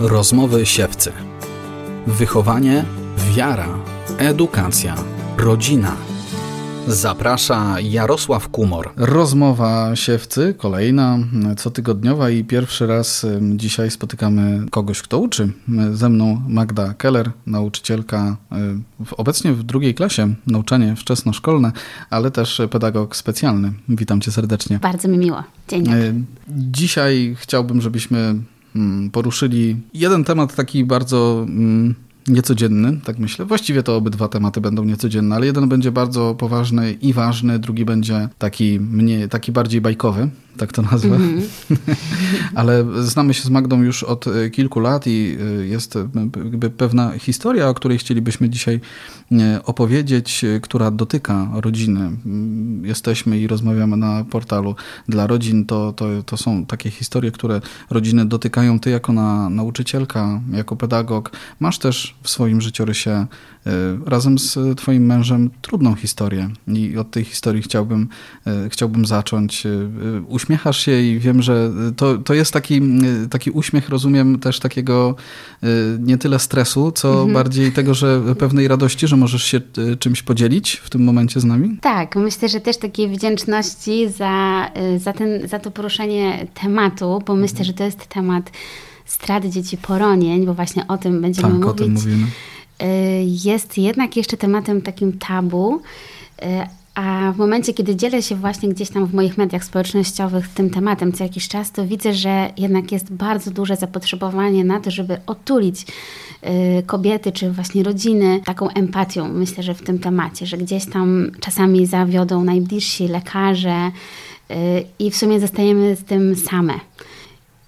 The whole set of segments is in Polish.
Rozmowy siewcy. Wychowanie, wiara, edukacja, rodzina. Zaprasza Jarosław Kumor. Rozmowa siewcy, kolejna, cotygodniowa i pierwszy raz dzisiaj spotykamy kogoś, kto uczy. Ze mną Magda Keller, nauczycielka obecnie w drugiej klasie, nauczanie wczesnoszkolne, ale też pedagog specjalny. Witam cię serdecznie. Bardzo mi miło. Dzień dobry. Dzisiaj chciałbym, żebyśmy poruszyli. Jeden temat taki bardzo niecodzienny, tak myślę. Właściwie to obydwa tematy będą niecodzienne, ale jeden będzie bardzo poważny i ważny, drugi będzie taki, mniej, taki bardziej bajkowy tak to nazwę. Mm -hmm. Ale znamy się z Magdą już od e, kilku lat i e, jest e, pewna historia, o której chcielibyśmy dzisiaj opowiedzieć, która dotyka rodziny. Mm, jesteśmy i rozmawiamy na portalu dla rodzin. To, to, to są takie historie, które rodziny dotykają. Ty jako na, nauczycielka, jako pedagog, masz też w swoim życiorysie razem z twoim mężem trudną historię. I od tej historii chciałbym, chciałbym zacząć. Uśmiech uśmiechasz się i wiem, że to, to jest taki, taki uśmiech, rozumiem, też takiego y, nie tyle stresu, co mhm. bardziej tego, że pewnej radości, że możesz się y, czymś podzielić w tym momencie z nami? Tak, myślę, że też takiej wdzięczności za, y, za, ten, za to poruszenie tematu, bo myślę, że to jest temat straty dzieci poronień, bo właśnie o tym będziemy tak, mówić. O tym mówimy. Jest jednak jeszcze tematem takim tabu, a w momencie, kiedy dzielę się właśnie gdzieś tam w moich mediach społecznościowych tym tematem co jakiś czas, to widzę, że jednak jest bardzo duże zapotrzebowanie na to, żeby otulić y, kobiety czy właśnie rodziny taką empatią, myślę, że w tym temacie, że gdzieś tam czasami zawiodą najbliżsi lekarze i w sumie zostajemy z tym same.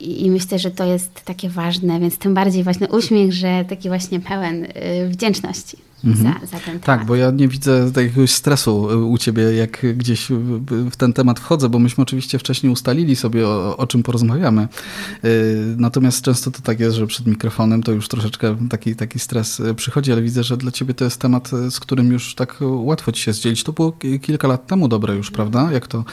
I myślę, że to jest takie ważne, więc tym bardziej właśnie uśmiech, że taki właśnie pełen y, wdzięczności mhm. za, za, ten temat. Tak, bo ja nie widzę jakiegoś stresu u ciebie, jak gdzieś w ten temat wchodzę, bo myśmy oczywiście wcześniej ustalili sobie, o, o czym porozmawiamy. Y, natomiast często to tak jest, że przed mikrofonem to już troszeczkę taki, taki stres y, przychodzi, ale widzę, że dla ciebie to jest temat, z którym już tak łatwo ci się zdzielić. To było kilka lat temu dobre już, prawda? Jak to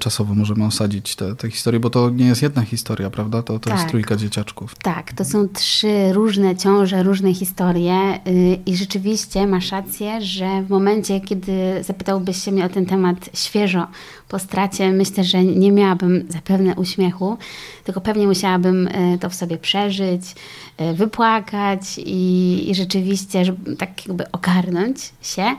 czasowo możemy osadzić tę historię, bo to nie jest jedna historia, prawda? To, to tak. jest trójka dzieciaczków. Tak, to są trzy różne ciąże, różne historie y, i rzeczywiście masz rację, że w momencie, kiedy zapytałbyś się mnie o ten temat świeżo po stracie, myślę, że nie miałabym zapewne uśmiechu, tylko pewnie musiałabym y, to w sobie przeżyć, y, wypłakać i, i rzeczywiście żeby tak jakby ogarnąć się.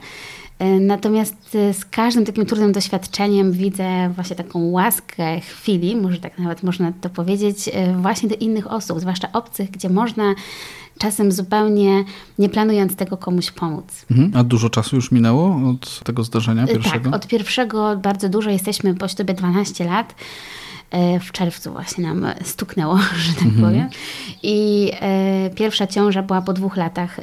E, natomiast e, z każdym takim trudnym doświadczeniem widzę właśnie taką łaskę chwili, może tak nawet można to powiedzieć, e, właśnie do innych osób, zwłaszcza obcych, gdzie można czasem zupełnie nie planując tego komuś pomóc. Mhm. A dużo czasu już minęło od tego zdarzenia pierwszego? Tak, od pierwszego bardzo dużo. Jesteśmy po ślubie 12 lat w czerwcu właśnie nam stuknęło, że tak mhm. powiem. I e, pierwsza ciąża była po dwóch latach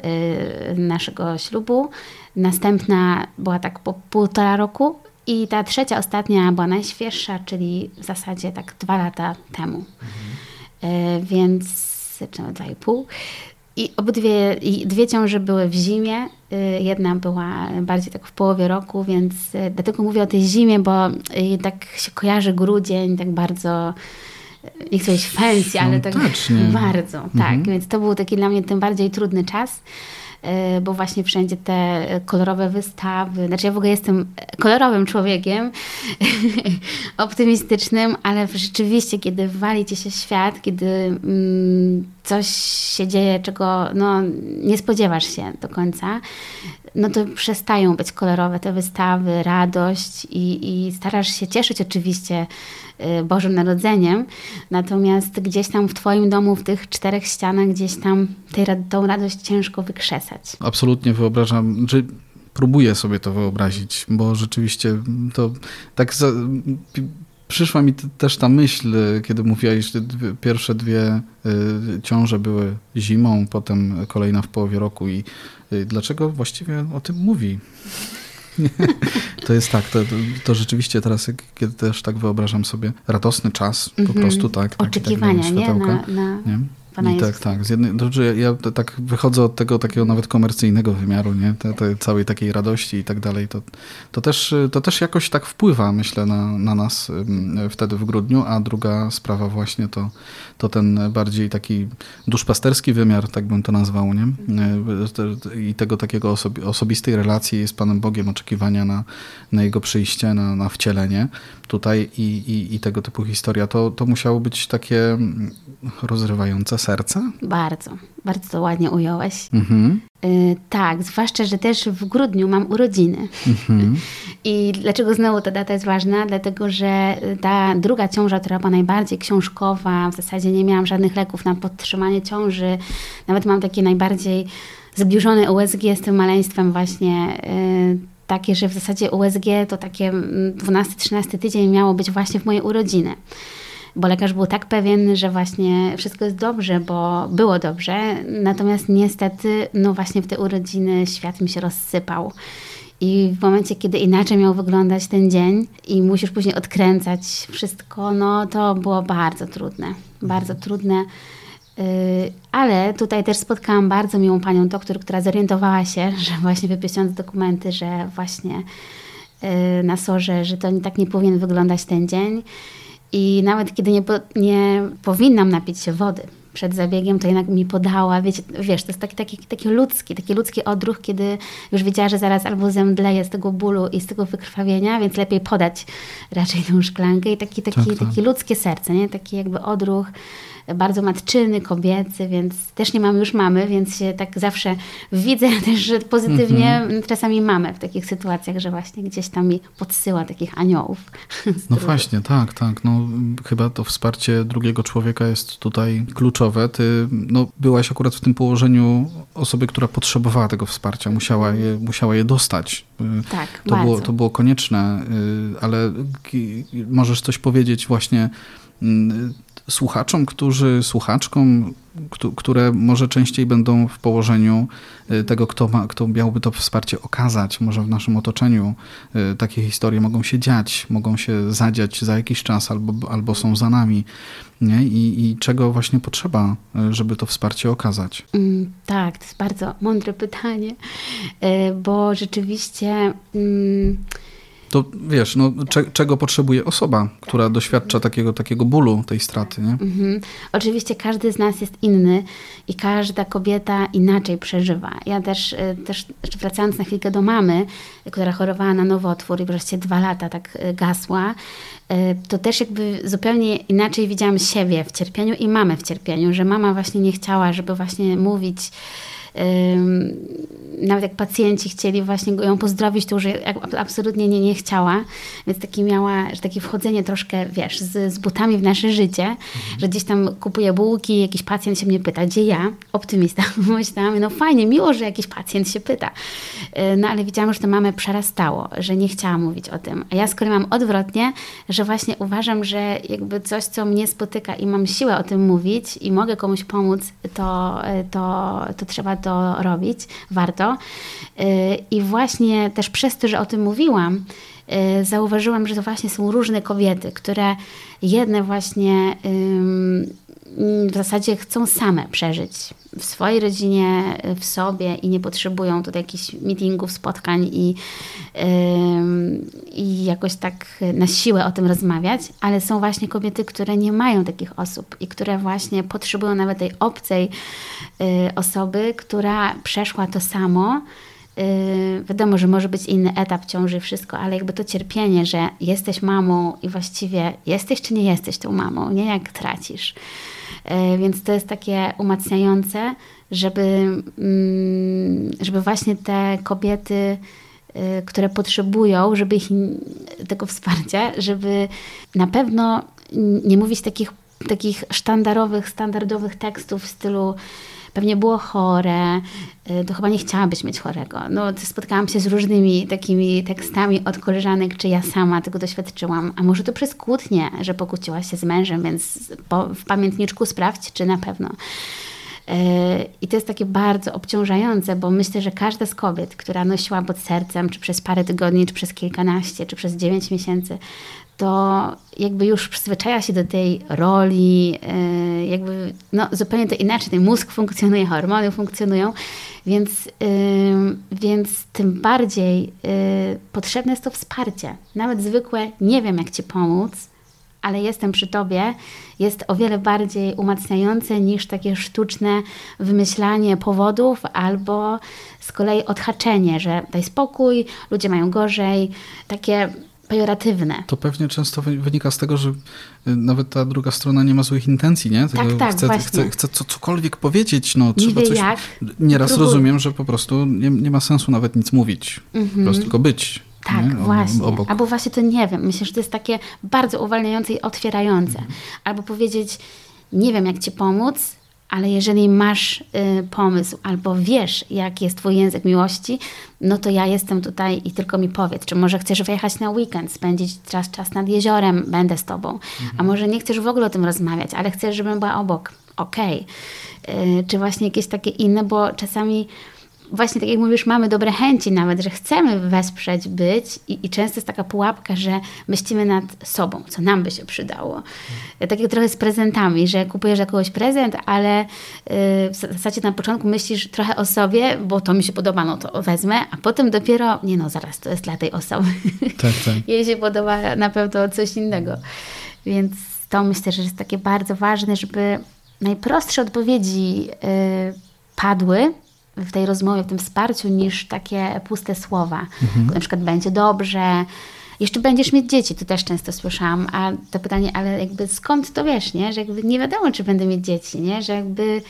naszego ślubu. Następna była tak po półtora roku i ta trzecia, ostatnia była najświeższa, czyli w zasadzie tak dwa lata temu. Mhm. Więc, czy dwa i pół. I obydwie, i dwie ciąże były w zimie. Y, jedna była bardziej tak w połowie roku, więc y, dlatego mówię o tej zimie, bo tak się kojarzy grudzień, tak bardzo nie chcę powiedzieć fancy, ale tak bardzo. Tak, mhm. Tak, więc to był taki dla mnie tym bardziej trudny czas. E, bo właśnie wszędzie te kolorowe wystawy. Znaczy ja w ogóle jestem kolorowym człowiekiem, optymistycznym, ale rzeczywiście, kiedy wali ci się świat, kiedy mm, coś się dzieje, czego no, nie spodziewasz się do końca, no to przestają być kolorowe te wystawy, radość i, i starasz się cieszyć oczywiście Bożym Narodzeniem, natomiast gdzieś tam w Twoim domu, w tych czterech ścianach, gdzieś tam tej, tą radość ciężko wykrzesać. Absolutnie wyobrażam, że próbuję sobie to wyobrazić, bo rzeczywiście to tak za, przyszła mi też ta myśl, kiedy mówiłaś, że pierwsze dwie y, ciąże były zimą, potem kolejna w połowie roku i y, dlaczego właściwie o tym mówi? To jest tak, to, to, rzeczywiście teraz, kiedy też tak wyobrażam sobie radosny czas, po mhm. prostu tak. Oczekiwania, tak, nie? Na, na... nie? Pana I tak, Jezusa. tak. Z jednej, dobrze, ja, ja tak wychodzę od tego takiego nawet komercyjnego wymiaru, nie? Te, te całej takiej radości i tak dalej. To, to, też, to też jakoś tak wpływa, myślę, na, na nas wtedy w grudniu. A druga sprawa właśnie to, to ten bardziej taki duszpasterski wymiar, tak bym to nazwał, nie? Y, I tego takiego osobi osobistej relacji z Panem Bogiem, oczekiwania na, na Jego przyjście, na, na wcielenie tutaj i, i, i tego typu historia. To, to musiało być takie mm, rozrywające serce? Bardzo, bardzo to ładnie ująłeś. Mhm. Y, tak, zwłaszcza, że też w grudniu mam urodziny. Mhm. I dlaczego znowu ta data jest ważna? Dlatego, że ta druga ciąża, która była najbardziej książkowa, w zasadzie nie miałam żadnych leków na podtrzymanie ciąży, nawet mam takie najbardziej zbliżone USG z tym maleństwem właśnie y, takie, że w zasadzie USG to takie 12-13 tydzień miało być właśnie w mojej urodziny bo lekarz był tak pewien, że właśnie wszystko jest dobrze, bo było dobrze. Natomiast niestety, no właśnie w te urodziny świat mi się rozsypał. I w momencie, kiedy inaczej miał wyglądać ten dzień i musisz później odkręcać wszystko, no to było bardzo trudne. Bardzo trudne. Ale tutaj też spotkałam bardzo miłą panią doktor, która zorientowała się, że właśnie wypisując dokumenty, że właśnie na sorze, że to tak nie powinien wyglądać ten dzień. I nawet kiedy nie, po, nie powinnam napić się wody przed zabiegiem, to jednak mi podała, wiecie, wiesz, to jest taki, taki, taki ludzki, taki ludzki odruch, kiedy już wiedziała, że zaraz albo zemdleję z tego bólu i z tego wykrwawienia, więc lepiej podać raczej tą szklankę i taki, taki, tak, tak. taki ludzkie serce, nie? Taki jakby odruch bardzo matczyny, kobiecy, więc też nie mam już mamy, więc się tak zawsze widzę też, że pozytywnie mm -hmm. czasami mamy w takich sytuacjach, że właśnie gdzieś tam mi podsyła takich aniołów. No właśnie, tak, tak. No, chyba to wsparcie drugiego człowieka jest tutaj kluczowe. Ty no, byłaś akurat w tym położeniu osoby, która potrzebowała tego wsparcia, musiała je, musiała je dostać. Tak, to było, to było konieczne, ale możesz coś powiedzieć właśnie słuchaczom, którzy, słuchaczkom, które może częściej będą w położeniu y, tego, kto, ma, kto miałby to wsparcie okazać. Może w naszym otoczeniu y, takie historie mogą się dziać, mogą się zadziać za jakiś czas albo, albo są za nami. Nie? I, I czego właśnie potrzeba, y, żeby to wsparcie okazać? Mm, tak, to jest bardzo mądre pytanie, bo rzeczywiście. Mm, to wiesz, no, cze, czego potrzebuje osoba, która doświadcza takiego, takiego bólu, tej straty. Nie? Mhm. Oczywiście każdy z nas jest inny i każda kobieta inaczej przeżywa. Ja też, y, też wracając na chwilkę do mamy, która chorowała na nowotwór i wreszcie dwa lata tak y, gasła, y, to też jakby zupełnie inaczej widziałam siebie w cierpieniu i mamę w cierpieniu, że mama właśnie nie chciała, żeby właśnie mówić nawet jak pacjenci chcieli właśnie ją pozdrowić, to już absolutnie nie, nie chciała, więc takie miała, że takie wchodzenie troszkę, wiesz, z, z butami w nasze życie, mhm. że gdzieś tam kupuję bułki, jakiś pacjent się mnie pyta, gdzie ja? Optymista. Myślałam, no fajnie, miło, że jakiś pacjent się pyta. E, no ale widziałam, że to mamy przerastało, że nie chciała mówić o tym. A ja z kolei mam odwrotnie, że właśnie uważam, że jakby coś, co mnie spotyka i mam siłę o tym mówić i mogę komuś pomóc, to, to, to trzeba to robić, warto. Y, I właśnie też przez to, że o tym mówiłam, y, zauważyłam, że to właśnie są różne kobiety, które jedne właśnie w zasadzie chcą same przeżyć w swojej rodzinie, w sobie i nie potrzebują tutaj jakichś meetingów, spotkań i, i jakoś tak na siłę o tym rozmawiać, ale są właśnie kobiety, które nie mają takich osób i które właśnie potrzebują nawet tej obcej y, osoby, która przeszła to samo. Y, wiadomo, że może być inny etap ciąży, wszystko, ale jakby to cierpienie, że jesteś mamą i właściwie jesteś czy nie jesteś tą mamą, nie jak tracisz. E, więc to jest takie umacniające, żeby, mm, żeby właśnie te kobiety, e, które potrzebują, żeby ich, tego wsparcia, żeby na pewno nie mówić takich, takich sztandarowych, standardowych tekstów w stylu pewnie było chore, y, to chyba nie chciałabyś mieć chorego. No, spotkałam się z różnymi takimi tekstami od koleżanek, czy ja sama tego doświadczyłam. A może to przez kłótnię, że pokłóciłaś się z mężem, więc po, w pamiętniczku sprawdź, czy na pewno. Y, I to jest takie bardzo obciążające, bo myślę, że każda z kobiet, która nosiła pod sercem, czy przez parę tygodni, czy przez kilkanaście, czy przez dziewięć miesięcy to jakby już przyzwyczaja się do tej roli, y, jakby no, zupełnie to inaczej. Ten mózg funkcjonuje, hormony funkcjonują, więc, więc tym bardziej y, potrzebne jest to wsparcie. Nawet zwykłe, nie wiem jak ci pomóc, ale jestem przy tobie, jest o wiele bardziej umacniające niż takie sztuczne wymyślanie powodów albo z kolei odhaczenie, że daj spokój, ludzie mają gorzej, takie pejoratywne. To pewnie często wynika z tego, że y, nawet ta druga strona nie ma złych intencji, nie? Tylko tak, tak, chce, właśnie. chce, chce co, cokolwiek powiedzieć, no nie trzeba wie coś... jak. Nieraz Próbuj. rozumiem, że po prostu nie, nie ma sensu nawet nic mówić. Po prostu tylko być. Tak, nie? Właśnie. Obok. Albo właśnie to nie wiem. Myślę, że to jest takie bardzo uwalniające i otwierające. Mhm. Albo powiedzieć, nie wiem jak ci pomóc, ale jeżeli masz y, pomysł albo wiesz, jaki jest twój język miłości, no to ja jestem tutaj i tylko mi powiedz. Czy może chcesz wyjechać na weekend, spędzić czas, czas nad jeziorem, będę z tobą. Mhm. A może nie chcesz w ogóle o tym rozmawiać, ale chcesz, żebym była obok. Okej. Y, Czy właśnie jakieś takie inne, bo czasami właśnie tak jak mówisz, mamy dobre chęci nawet, że chcemy wesprzeć być i, i często jest taka pułapka, że myślimy nad sobą, co nam by się przydało. Tak jak trochę z prezentami, że kupujesz jakoś prezent, ale y, w zasadzie na początku myślisz trochę o sobie, bo to mi się podoba, no to wezmę, a potem dopiero, nie no zaraz, to jest dla tej osoby. Tak, tak. Jej się podoba na pewno coś innego. Więc to myślę, że jest takie bardzo ważne, żeby najprostsze odpowiedzi y, padły w tej rozmowie, w tym wsparciu, niż takie puste słowa. Na przykład będzie dobrze, jeszcze będziesz mieć dzieci, to też często słyszałam, a to pytanie, ale jakby skąd to wiesz, nie? Że jakby nie wiadomo, czy będę mieć dzieci, nie? Że jakby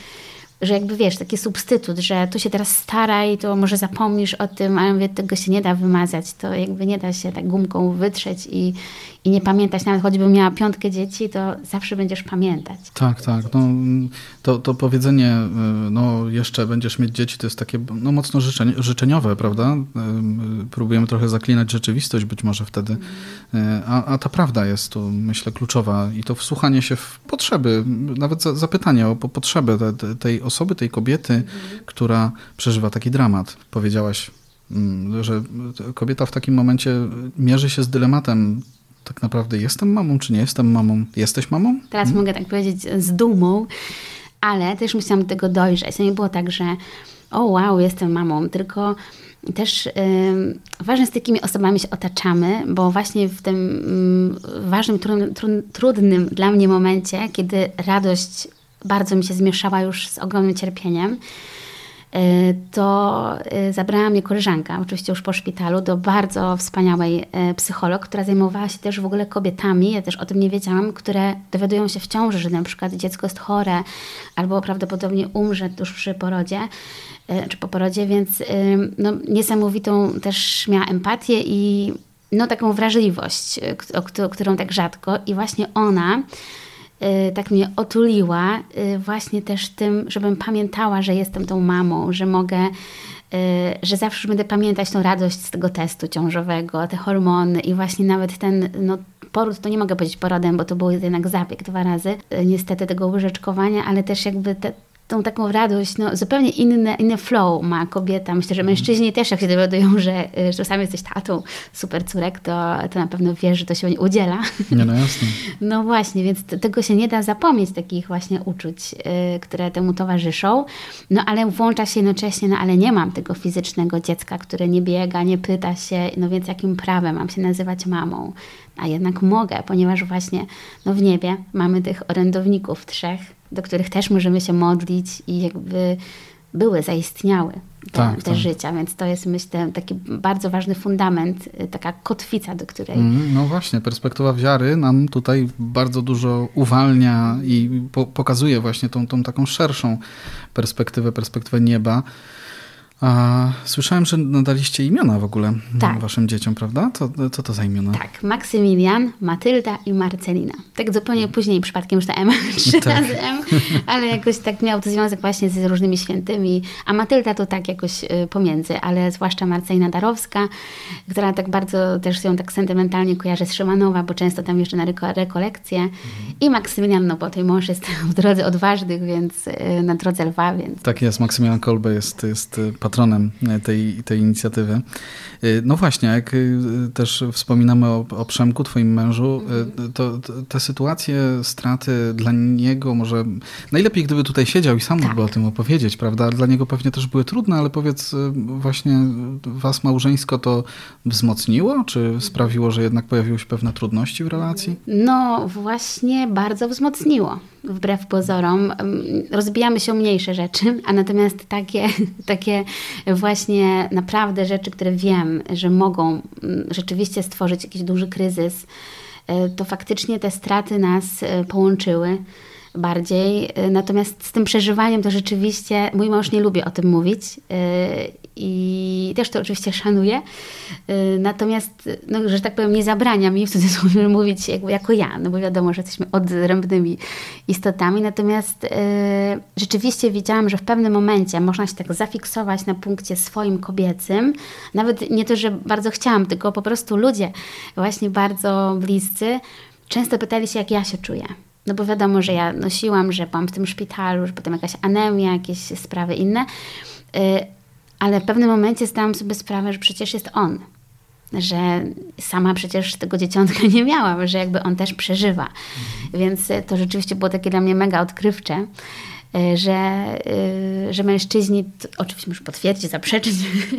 że jakby wiesz, taki substytut, że tu się teraz staraj, to może zapomnisz o tym, a ja mówię, tego się nie da wymazać, to jakby nie da się tak gumką wytrzeć i, i nie pamiętać, nawet choćbym miała piątkę dzieci, to zawsze będziesz pamiętać. Tak, tak. No, to, to powiedzenie, y, no jeszcze będziesz mieć dzieci, to jest takie no, mocno życzeń, życzeniowe, prawda? Y, Próbujemy trochę zaklinać rzeczywistość być może wtedy, Y, a, a ta prawda jest tu, myślę, kluczowa i to wsłuchanie się w potrzeby, nawet za, zapytanie o po- potrzebę te, te, tej osoby, tej kobiety, która przeżywa taki dramat. Powiedziałaś, mm, że kobieta w takim momencie mierzy się z dylematem, tak naprawdę jestem mamą, czy nie jestem mamą? Jesteś mamą? Teraz mogę tak powiedzieć z dumą, ale też musiałam do tego dojrzeć. To nie było tak, że o wow, jestem mamą, tylko też ym, ważne z takimi osobami się otaczamy, bo właśnie w tym ym, ważnym, trudnym, trud- trudnym dla mnie momencie, kiedy radość bardzo mi się zmieszała już z ogromnym cierpieniem, y, to y, zabrała mnie koleżanka, oczywiście już po szpitalu, do bardzo wspaniałej psycholog, która zajmowała się też w ogóle kobietami, ja też o tym nie wiedziałam, które dowiadują się w ciąży, że na przykład dziecko jest chore albo prawdopodobnie umrze tuż przy porodzie y, czy po porodzie, więc no, niesamowitą też miała empatię i no, taką wrażliwość, którą tak rzadko. I właśnie ona tak mnie otuliła y, właśnie też tym, żebym pamiętała, że jestem tą mamą, że mogę, y, że zawsze będę pamiętać tą radość z tego testu ciążowego, te hormony i właśnie nawet ten, no poród to nie mogę powiedzieć porodem, bo to był jednak zabieg dwa razy, y, niestety tego łyżeczkowania, ale też jakby te, tą taką radość, no zupełnie inny, inny flow ma kobieta. Myślę, że mężczyźni też jak się dowiadują, że, że sam jesteś tatą super córek, to, to na pewno wiesz, że to się udziela. Nie, no jasne. No właśnie, więc tego się nie da zapomnieć, takich właśnie uczuć, y, które temu towarzyszą. No ale włącza się jednocześnie, no ale nie mam tego fizycznego dziecka, które nie biega, nie pyta się, no więc jakim prawem mam się nazywać mamą? A jednak mogę, ponieważ właśnie no w niebie mamy tych orędowników trzech, do których też możemy się modlić i jakby były, zaistniały te, Tak, te tak. życia, więc to jest myślę taki bardzo ważny fundament, y, taka kotwica, do której Mm, No właśnie, perspektywa wiary nam tutaj bardzo dużo uwalnia i po, pokazuje właśnie tą, tą taką szerszą perspektywę, perspektywę nieba. A, słyszałem, że nadaliście imiona w ogóle Tak. waszym dzieciom, prawda? To, co to za imiona? Tak, Maksymilian, Matylda i Marcelina. Tak zupełnie później przypadkiem już ta M, trzy Tak. razy M, ale jakoś tak miał to związek właśnie z różnymi świętymi, a Matylda to tak jakoś y, pomiędzy, ale zwłaszcza Marcelina Darowska, która tak bardzo też ją tak sentymentalnie kojarzy z Szymanowa, bo często tam jeszcze na reko- rekolekcje i Maksymilian, no bo tej mąż jest w drodze odważnych, więc y, na drodze lwa, więc Tak jest, Maksymilian Kolbe jest, jest patronem tej, tej inicjatywy. No właśnie, jak też wspominamy o, o Przemku, twoim mężu, to, to te sytuacje straty dla niego może najlepiej gdyby tutaj siedział i sam tak. mógłby o tym opowiedzieć, prawda? Dla niego pewnie też były trudne, ale powiedz właśnie was małżeńsko to wzmocniło, czy sprawiło, że jednak pojawiły się pewne trudności w relacji? No właśnie bardzo wzmocniło, wbrew pozorom. Rozbijamy się o mniejsze rzeczy, a natomiast takie, takie właśnie naprawdę rzeczy, które wiem, że mogą rzeczywiście stworzyć jakiś duży kryzys, e, to faktycznie te straty nas e, połączyły bardziej. E, natomiast z tym przeżywaniem to rzeczywiście mój mąż nie lubi o tym mówić i też to oczywiście szanuję. Y, natomiast, no, że tak powiem, nie zabrania mi w cudzysłowie mówić jakby jako ja, no bo wiadomo, że jesteśmy odrębnymi istotami. Natomiast y, rzeczywiście widziałam, że w pewnym momencie można się tak zafiksować na punkcie swoim kobiecym. Nawet nie to, że bardzo chciałam, tylko po prostu ludzie właśnie bardzo bliscy często pytali się, jak ja się czuję. No bo wiadomo, że ja nosiłam, że byłam w tym szpitalu, że potem jakaś anemia, jakieś sprawy inne. Y, ale w pewnym momencie zdałam sobie sprawę, że przecież jest on. Że sama przecież tego dzieciątka nie miałam, że jakby on też przeżywa. Więc to rzeczywiście było takie dla mnie mega odkrywcze e, że, e, że mężczyźni, oczywiście muszę potwierdzić, zaprzeczyć,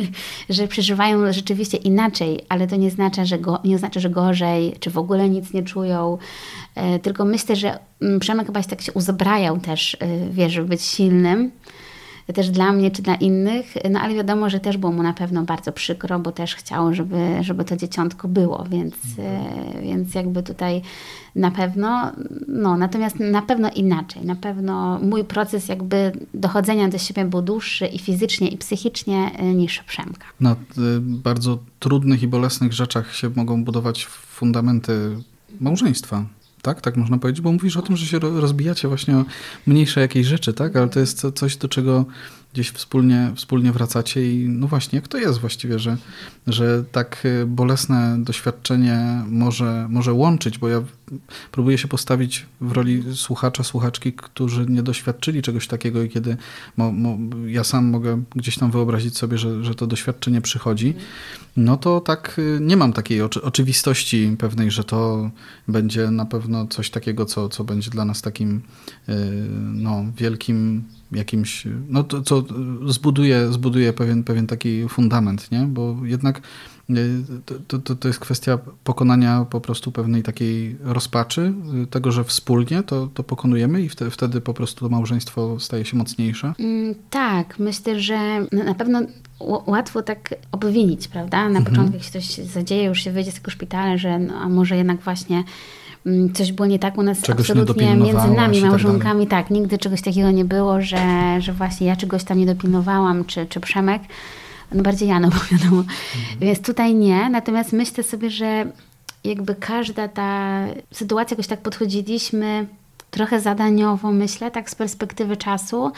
że przeżywają rzeczywiście inaczej, ale to nie oznacza, że, go, nie oznacza, że gorzej, czy w ogóle nic nie czują. E, tylko myślę, że mm, Przemek chyba tak się uzbrajał też, wiesz, żeby być silnym też dla mnie czy dla innych, no ale wiadomo, że też było mu na pewno bardzo przykro, bo też chciał, żeby, żeby to dzieciątko było, więc, mhm. więc jakby tutaj na pewno, no natomiast na pewno inaczej, na pewno mój proces jakby dochodzenia do siebie był dłuższy i fizycznie i psychicznie e, niż Przemka. Na e, bardzo trudnych i bolesnych rzeczach się mogą budować fundamenty małżeństwa. Tak, tak można powiedzieć, bo mówisz o tym, że się rozbijacie właśnie o mniejsze jakieś rzeczy, tak? Ale to jest coś, do czego gdzieś wspólnie, wspólnie wracacie i no właśnie, jak to jest właściwie, że, że tak y, bolesne doświadczenie może, może łączyć, bo ja próbuję się postawić w roli słuchacza, słuchaczki, którzy nie doświadczyli czegoś takiego i kiedy mo, mo, ja sam mogę gdzieś tam wyobrazić sobie, że, że to doświadczenie przychodzi, no to tak y, nie mam takiej oczy, oczywistości pewnej, że to będzie na pewno coś takiego, co, co będzie dla nas takim y, no, wielkim jakimś, no to, co zbuduje, zbuduje pewien, pewien taki fundament, nie? Bo jednak e, to, to, to jest kwestia pokonania po prostu pewnej takiej rozpaczy, e, tego, że wspólnie to, to pokonujemy i wtedy, wtedy po prostu to małżeństwo staje się mocniejsze. Mm, tak, myślę, że na pewno łatwo tak obwinić, prawda? Na mhm. początku, jak się coś zadzieje, już się wyjdzie z tego szpitala, że no, a może jednak właśnie coś było nie tak u nas czegoś absolutnie między nami, tak małżonkami. Tak, tak, nigdy czegoś takiego nie było, że, że właśnie ja czegoś tam nie dopilnowałam, czy, czy Przemek. No bardziej ja, no bo wiadomo. Mhm. Więc tutaj nie. Natomiast myślę sobie, że jakby każda ta sytuacja, jakoś tak podchodziliśmy trochę zadaniowo, myślę, tak z perspektywy czasu.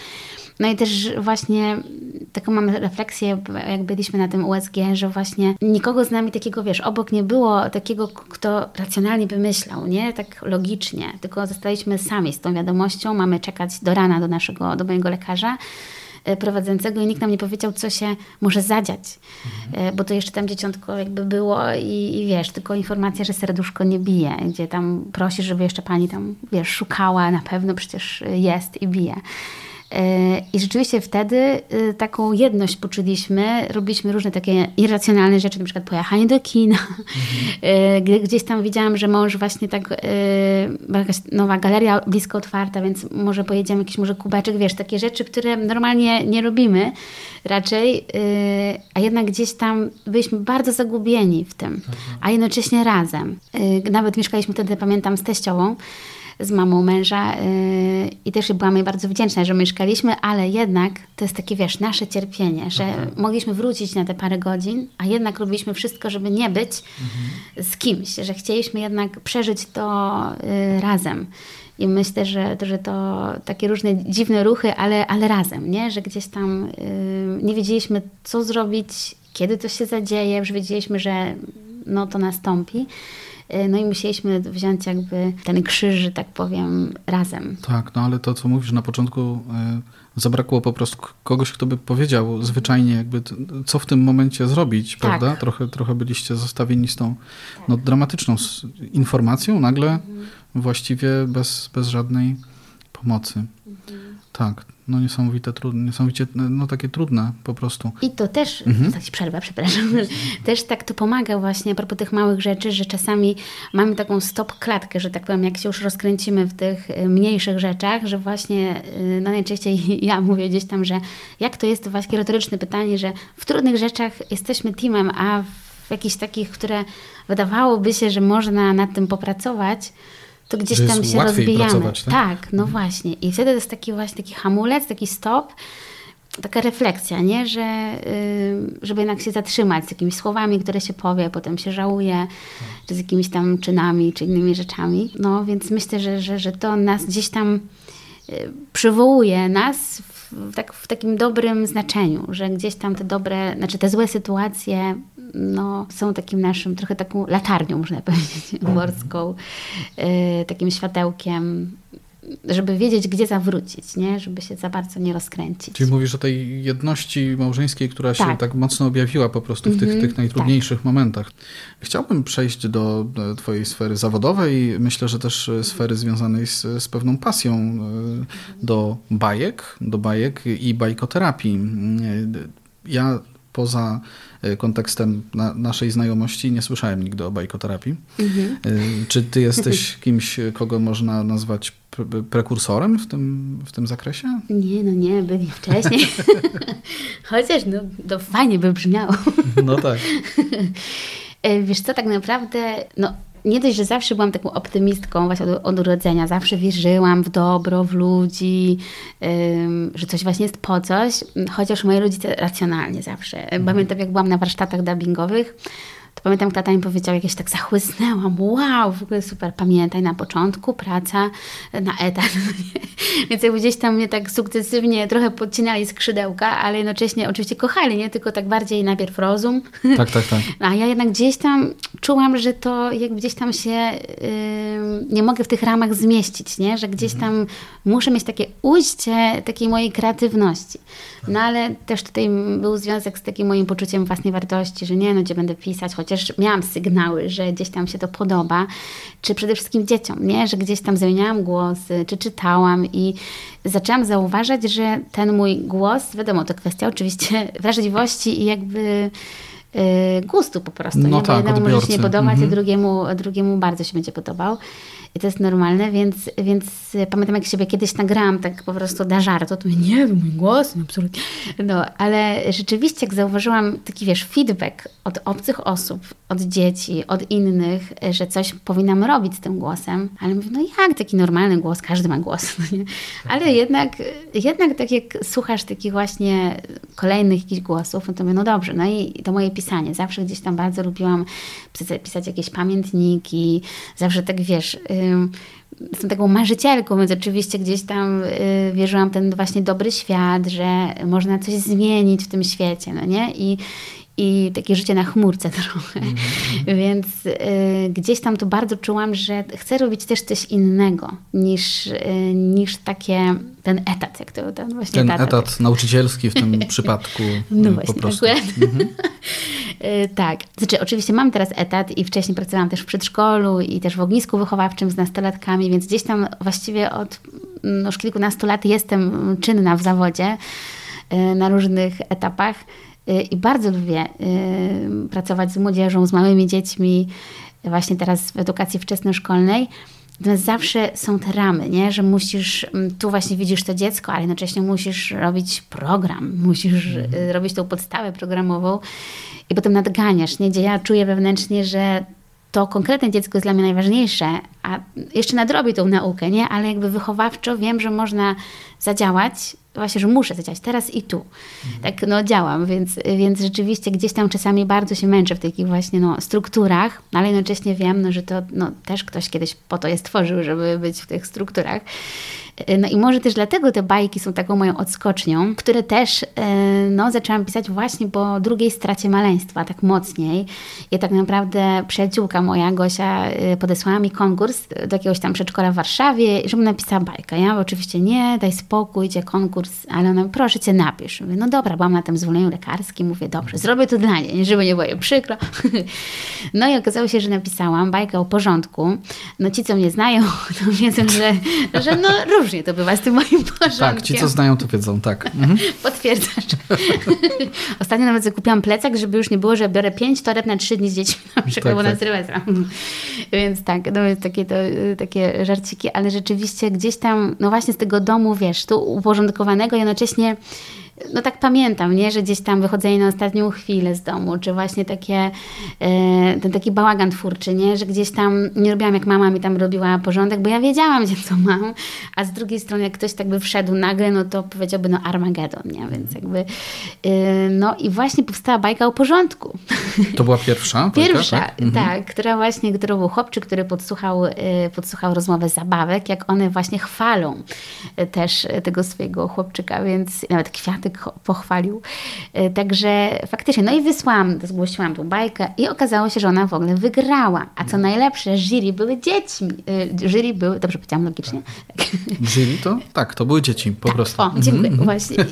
No i też właśnie taką mam refleksję, jak byliśmy na tym USG, że właśnie nikogo z nami takiego, wiesz, obok nie było takiego, kto racjonalnie by myślał, nie? Tak logicznie, tylko zostaliśmy sami z tą wiadomością, mamy czekać do rana do naszego, do mojego lekarza prowadzącego i nikt nam nie powiedział, co się może zadziać, mhm. bo to jeszcze tam dzieciątko jakby było i, i, wiesz, tylko informacja, że serduszko nie bije, gdzie tam prosi, żeby jeszcze pani tam, wiesz, szukała, na pewno przecież jest i bije. I rzeczywiście wtedy y, taką jedność poczuliśmy, robiliśmy różne takie irracjonalne rzeczy, na przykład pojechanie do kina. Mhm. Gdzieś tam widziałam, że mąż właśnie tak, jakaś nowa galeria blisko otwarta, więc może pojedziemy jakiś może kubeczek, wiesz, takie rzeczy, które normalnie nie robimy raczej, a jednak gdzieś tam byliśmy bardzo zagubieni w tym, mhm. a jednocześnie razem. Nawet mieszkaliśmy wtedy, pamiętam, z teściową, z mamą męża yy, i też byłam jej bardzo wdzięczna, że mieszkaliśmy, ale jednak to jest takie, wiesz, nasze cierpienie, że mhm. mogliśmy wrócić na te parę godzin, a jednak robiliśmy wszystko, żeby nie być mhm. z kimś, że chcieliśmy jednak przeżyć to yy, razem. I myślę, że, że to takie różne dziwne ruchy, ale, ale razem, nie? że gdzieś tam yy, nie wiedzieliśmy, co zrobić, kiedy to się zadzieje, już wiedzieliśmy, że no, to nastąpi. Y, no i musieliśmy wziąć jakby ten krzyż, że tak powiem, razem. Tak, no ale to, co mówisz na początku, y, zabrakło po prostu kogoś, kto by powiedział zwyczajnie, jakby co w tym momencie zrobić, tak. prawda? Trochę, trochę byliście zostawieni z tą no, dramatyczną informacją, nagle mhm. właściwie bez, bez żadnej pomocy. Mhm. Tak, no niesamowite, trudne, niesamowicie, no takie trudne po prostu. I to też, mhm. tak przerwę, przepraszam, też tak to pomaga właśnie a propos tych małych rzeczy, że czasami mamy taką stop klatkę, że tak powiem, jak się już rozkręcimy w tych y, mniejszych rzeczach, że właśnie y, no najczęściej ja mówię gdzieś tam, że jak to jest, to właśnie retoryczne pytanie, że w trudnych rzeczach jesteśmy teamem, a w jakichś takich, które wydawałoby się, że można nad tym popracować, to gdzieś że tam się rozbijamy. Tak? tak, no mhm. właśnie. I wtedy to jest taki właśnie taki hamulec, taki stop, taka refleksja, nie? Że, yy, żeby jednak się zatrzymać z jakimiś słowami, które się powie, potem się żałuje, czy z jakimiś tam czynami, czy innymi rzeczami. No więc myślę, że, że, że to nas gdzieś tam yy, przywołuje nas w, tak, w takim dobrym znaczeniu, że gdzieś tam te dobre, znaczy te złe sytuacje no, są takim naszym, trochę taką latarnią, można powiedzieć, morską, yy, takim światełkiem, żeby wiedzieć, gdzie zawrócić, nie? żeby się za bardzo nie rozkręcić. Czyli mówisz o tej jedności małżeńskiej, która tak. się tak mocno objawiła po prostu w tych, mm -hmm, tych najtrudniejszych tak. momentach. Chciałbym przejść do Twojej sfery zawodowej, myślę, że też sfery związanej z, z pewną pasją e, do bajek, do bajek i bajkoterapii. Ja poza e, kontekstem na, naszej znajomości nie słyszałem nigdy o bajkoterapii. Mhm. E, czy ty jesteś kimś, kogo można nazwać prekursorem w tym, w tym zakresie? Nie, no nie, byli wcześniej. Chociaż no, to fajnie by brzmiało. no tak. E, wiesz co, tak naprawdę, no nie dość, że zawsze byłam taką optymistką właśnie od, od urodzenia, zawsze wierzyłam w dobro, w ludzi, ym, że coś właśnie jest po coś, chociaż moi rodzice racjonalnie zawsze. Mhm. Pamiętam, jak byłam na warsztatach dubbingowych, to pamiętam, tata mi powiedział, jakieś tak zachłysnęłam, wow, w ogóle super, pamiętaj, na początku praca na etat. Więc jakby gdzieś tam mnie tak sukcesywnie trochę podcinali skrzydełka, ale jednocześnie oczywiście kochali, nie? Tylko tak bardziej najpierw rozum. Tak, tak, tak. A ja jednak gdzieś tam czułam, że to jakby gdzieś tam się yy, nie mogę w tych ramach zmieścić, nie? Że gdzieś tam mhm. muszę mieć takie ujście takiej mojej kreatywności. No ale też tutaj był związek z takim moim poczuciem własnej wartości, że nie, no gdzie będę pisać, chociaż miałam sygnały, że gdzieś tam się to podoba, czy przede wszystkim dzieciom, nie? Że gdzieś tam zmieniałam głos, czy czytałam i zaczęłam zauważać, że ten mój głos, wiadomo, to kwestia oczywiście wrażliwości i jakby y, gustu po prostu. No nie? tak, jednemu odbiorcy. może się nie podobać, mhm. a drugiemu, drugiemu bardzo się będzie podobał. I to jest normalne, więc, więc pamiętam, jak siebie kiedyś nagrałam tak po prostu da żartu, to nie, mój głos, no absolutnie. No, ale rzeczywiście, jak zauważyłam taki, wiesz, feedback od obcych osób, od dzieci, od innych, że coś powinnam robić z tym głosem, ale mówię, no jak taki normalny głos, każdy ma głos, no nie? Ale jednak, jednak tak jak słuchasz takich właśnie kolejnych jakichś głosów, no to mówię, no dobrze, no i to moje pisanie. Zawsze gdzieś tam bardzo lubiłam pisać, pisać jakieś pamiętniki, zawsze tak, wiesz jestem taką marzycielką, więc oczywiście gdzieś tam y, wierzyłam w ten właśnie dobry świat, że można coś zmienić w tym świecie, no nie? I, i takie życie na chmurce trochę. Mm -hmm. Więc y, gdzieś tam to bardzo czułam, że chcę robić też coś innego niż, y, niż takie ten etat, jak to ten właśnie Ten etat, etat nauczycielski w tym przypadku no y, właśnie, po prostu. Mhm. Y, tak. Znaczy oczywiście mam teraz etat i wcześniej pracowałam też w przedszkolu i też w ognisku wychowawczym z nastolatkami, więc gdzieś tam właściwie od no, już kilkunastu lat jestem czynna w zawodzie y, na różnych etapach i bardzo lubię pracować z młodzieżą, z małymi dziećmi, właśnie teraz w edukacji wczesnoszkolnej. Natomiast zawsze są te ramy, nie? że musisz, tu właśnie widzisz to dziecko, ale jednocześnie musisz robić program, musisz mhm. Y, robić tą podstawę programową i potem nadganiasz, nie? gdzie ja czuję wewnętrznie, że to konkretne dziecko jest dla mnie najważniejsze, a jeszcze nadrobię tą naukę, nie? Ale jakby wychowawczo wiem, że można zadziałać, właśnie, że muszę zadziałać teraz i tu. Tak, no działam, więc, więc rzeczywiście gdzieś tam czasami bardzo się męczę w takich właśnie no, strukturach, ale jednocześnie wiem, no, że to no, też ktoś kiedyś po to je stworzył, żeby być w tych strukturach. No i może też dlatego te bajki są taką moją odskocznią, które też no, zaczęłam pisać właśnie po drugiej stracie maleństwa, tak mocniej. I tak naprawdę przyjaciółka moja, Gosia, podesłała mi konkurs do jakiegoś tam przedszkola w Warszawie, żebym napisała bajkę. Ja oczywiście nie, daj spokój, idzie konkurs, ale ona, proszę cię napisz. Mówię, no dobra, byłam na tym zwolnieniu lekarskim, mówię, dobrze, zrobię to dla niej, żeby nie było jej przykro. No i okazało się, że napisałam bajkę o porządku. No ci, co mnie znają, to wiedzą, że, że no różnie to bywa z tym moim porządkiem. Tak, ci co znają to wiedzą, tak. Mhm. Potwierdzasz. Ostatnio nawet zakupiłam plecak, żeby już nie było, że biorę pięć toreb na trzy dni z dziećmi, na przykład, tak, bo tak. na Sylwestra. Więc tak, no takie, to, takie żarciki, ale rzeczywiście gdzieś tam, no właśnie z tego domu, wiesz, tu uporządkowanego, jednocześnie no tak pamiętam, nie, że gdzieś tam wychodzenie na ostatnią chwilę z domu, czy właśnie takie, e, ten taki bałagan twórczy, nie, że gdzieś tam nie robiłam jak mama mi tam robiła porządek, bo ja wiedziałam, gdzie co mam, a z drugiej strony jak ktoś tak by wszedł nagle, no to powiedziałby no Armagedon, nie, więc jakby e, no i właśnie powstała bajka o porządku. To była pierwsza? Pierwsza, tak? Mhm. tak, która właśnie, którą był chłopczyk, który podsłuchał, e, podsłuchał rozmowę zabawek, jak one właśnie chwalą e, też tego swojego chłopczyka, więc nawet kwiaty pochwalił. E, także faktycznie, no i wysłałam, zgłosiłam tą bajkę i okazało się, że ona w ogóle wygrała. A co najlepsze, jury były dziećmi. E, jury były, dobrze powiedziałam logicznie? Jury to? Tak, to były dzieci, po tak, prostu. O, dziękuję, mhm. właśnie.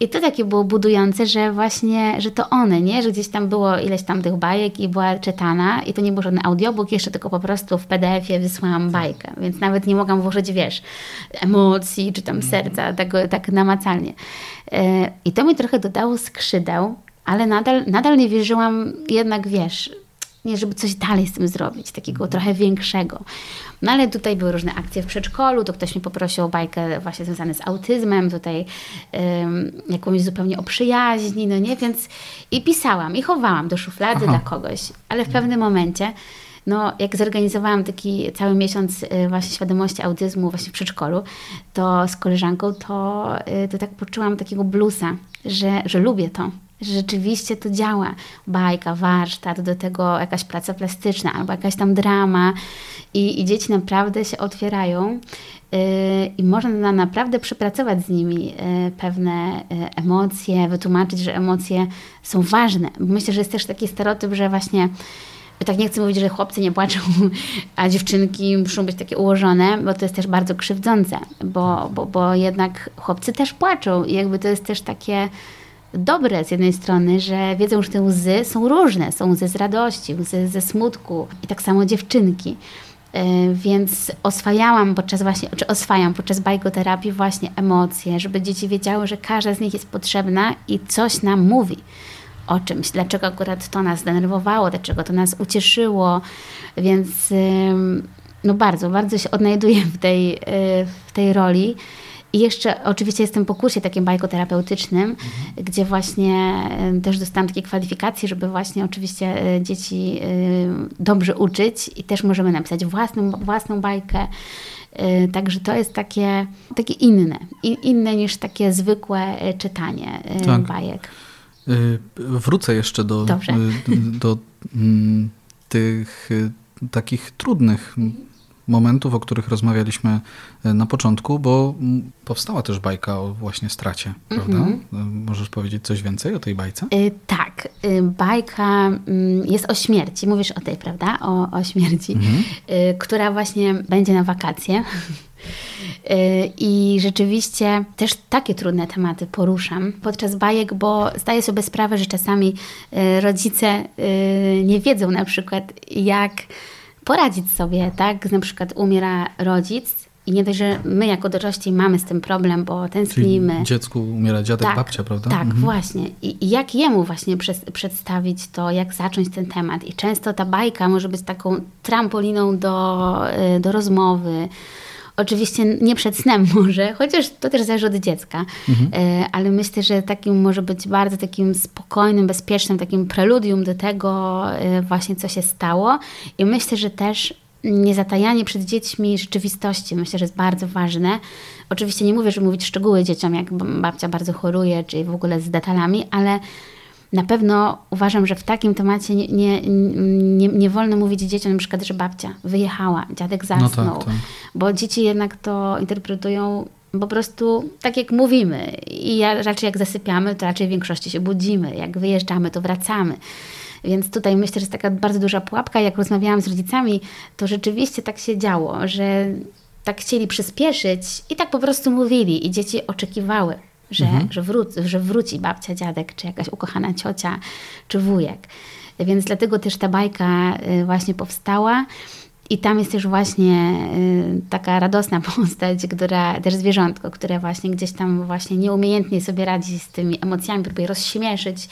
I to takie było budujące, że właśnie, że to one, nie? Że gdzieś tam było ileś tam tych bajek i była czytana i to nie był żaden audiobook, jeszcze tylko po prostu w PDF-ie wysłałam bajkę, więc nawet nie mogłam włożyć, wiesz, emocji czy tam serca, tak, tak namacalnie. E, I to mi trochę dodało skrzydeł, ale nadal, nadal nie wierzyłam, jednak wiesz, nie, żeby coś dalej z tym zrobić, takiego mhm. trochę większego. No ale tutaj były różne akcje w przedszkolu, to ktoś mi poprosił o bajkę właśnie związaną z autyzmem, tutaj um, jakąś zupełnie o przyjaźni, no nie, więc i pisałam, i chowałam do szuflady Aha. dla kogoś, ale w pewnym momencie no, jak zorganizowałam taki cały miesiąc y, właśnie świadomości autyzmu właśnie w przedszkolu, to z koleżanką to, y, to tak poczułam takiego bluesa, że, że lubię to, że rzeczywiście to działa. Bajka, warsztat, do tego jakaś praca plastyczna albo jakaś tam drama i, i dzieci naprawdę się otwierają yy, i można naprawdę przepracować z nimi pewne emocje, wytłumaczyć, że emocje są ważne. Myślę, że jest też taki stereotyp, że właśnie tak nie chcę mówić, że chłopcy nie płaczą, a dziewczynki muszą być takie ułożone, bo to jest też bardzo krzywdzące, bo, bo, bo jednak chłopcy też płaczą i jakby to jest też takie dobre z jednej strony, że wiedzą, że te łzy są różne. Są łzy z radości, łzy ze smutku i tak samo dziewczynki. E, więc oswajałam podczas właśnie, czy oswajam podczas bajkoterapii właśnie emocje, żeby dzieci wiedziały, że każda z nich jest potrzebna i coś nam mówi o czymś, dlaczego akurat to nas zdenerwowało, dlaczego to nas ucieszyło, więc no bardzo, bardzo się odnajduję w tej, y, w tej roli. I jeszcze oczywiście jestem po kursie takim bajkoterapeutycznym, mhm. gdzie właśnie też dostałam takie kwalifikacje, żeby właśnie oczywiście y, dzieci y, dobrze uczyć i też możemy napisać własną, własną bajkę. Także to jest takie, takie inne, inne niż takie zwykłe czytanie tak. bajek. Y, wrócę jeszcze do, y, do mm, tych y, takich trudnych momentów, o których rozmawialiśmy na początku, bo mm, powstała też bajka o właśnie stracie, prawda? Mm -hmm. Możesz powiedzieć coś więcej o tej bajce? Yy, tak. Yy, bajka yy, jest o śmierci. Mówisz o tej, prawda? O, o śmierci, -hmm. która właśnie będzie na wakacje. Y, I rzeczywiście też takie trudne tematy poruszam podczas bajek, bo zdaję sobie sprawę, że czasami y, rodzice y, nie wiedzą na przykład, jak poradzić sobie, tak? Na przykład umiera rodzic i nie dość, że my jako dorośli mamy z tym problem, bo tęsknimy. Czyli dziecku umiera dziadek, tak, babcia, prawda? Tak, mhm. właśnie. I, I, jak jemu właśnie przedstawić to, jak zacząć ten temat. I często ta bajka może być taką trampoliną do, do rozmowy, Oczywiście nie przed snem może, chociaż to też zależy od dziecka, mhm. E, ale myślę, że takim może być bardzo takim spokojnym, bezpiecznym, takim preludium do tego e, właśnie, co się stało. I myślę, że też niezatajanie przed dziećmi rzeczywistości. Myślę, że jest bardzo ważne. Oczywiście nie mówię, że mówić szczegóły dzieciom, jak babcia bardzo choruje, czy w ogóle z detalami, ale na pewno uważam, że w takim temacie nie, nie, nie, nie wolno mówić dzieciom na przykład, że babcia wyjechała, dziadek zasnął, no tak, tak. bo dzieci jednak to interpretują po prostu tak jak mówimy i ja, raczej jak zasypiamy, to raczej w większości się budzimy, jak wyjeżdżamy, to wracamy. Więc tutaj myślę, że jest taka bardzo duża pułapka. Jak rozmawiałam z rodzicami, to rzeczywiście tak się działo, że tak chcieli przyspieszyć i tak po prostu mówili i dzieci oczekiwały, że, mhm. że, wró- że wróci babcia, dziadek, czy jakaś ukochana ciocia, czy wujek. Więc dlatego też ta bajka y, właśnie powstała. I tam jest też właśnie y, taka radosna postać, która, też zwierzątko, które właśnie gdzieś tam właśnie nieumiejętnie sobie radzi z tymi emocjami, próbuje rozśmieszyć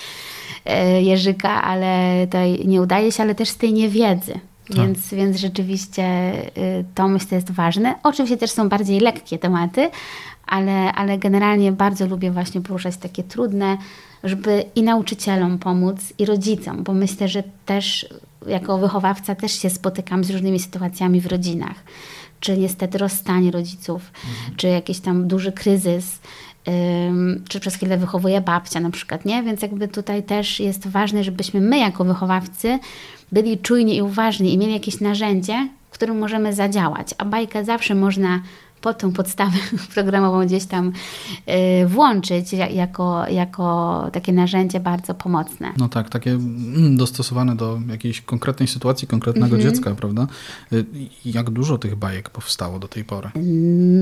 y, Jerzyka, ale to nie udaje się, ale też z tej niewiedzy. Tak. Więc, więc rzeczywiście to myślę jest ważne. Oczywiście też są bardziej lekkie tematy, ale, ale generalnie bardzo lubię właśnie poruszać takie trudne, żeby i nauczycielom pomóc, i rodzicom, bo myślę, że też jako wychowawca też się spotykam z różnymi sytuacjami w rodzinach. Czy niestety rozstanie rodziców, mhm. czy jakiś tam duży kryzys, czy przez chwilę wychowuje babcia na przykład, nie? Więc jakby tutaj też jest ważne, żebyśmy my jako wychowawcy byli czujni i uważni i mieli jakieś narzędzie, którym możemy zadziałać. A bajkę zawsze można po tą podstawę programową gdzieś tam y, włączyć jako, jako takie narzędzie bardzo pomocne. No tak, takie mm, dostosowane do jakiejś konkretnej sytuacji, konkretnego mhm. dziecka, prawda? Y, jak dużo tych bajek powstało do tej pory?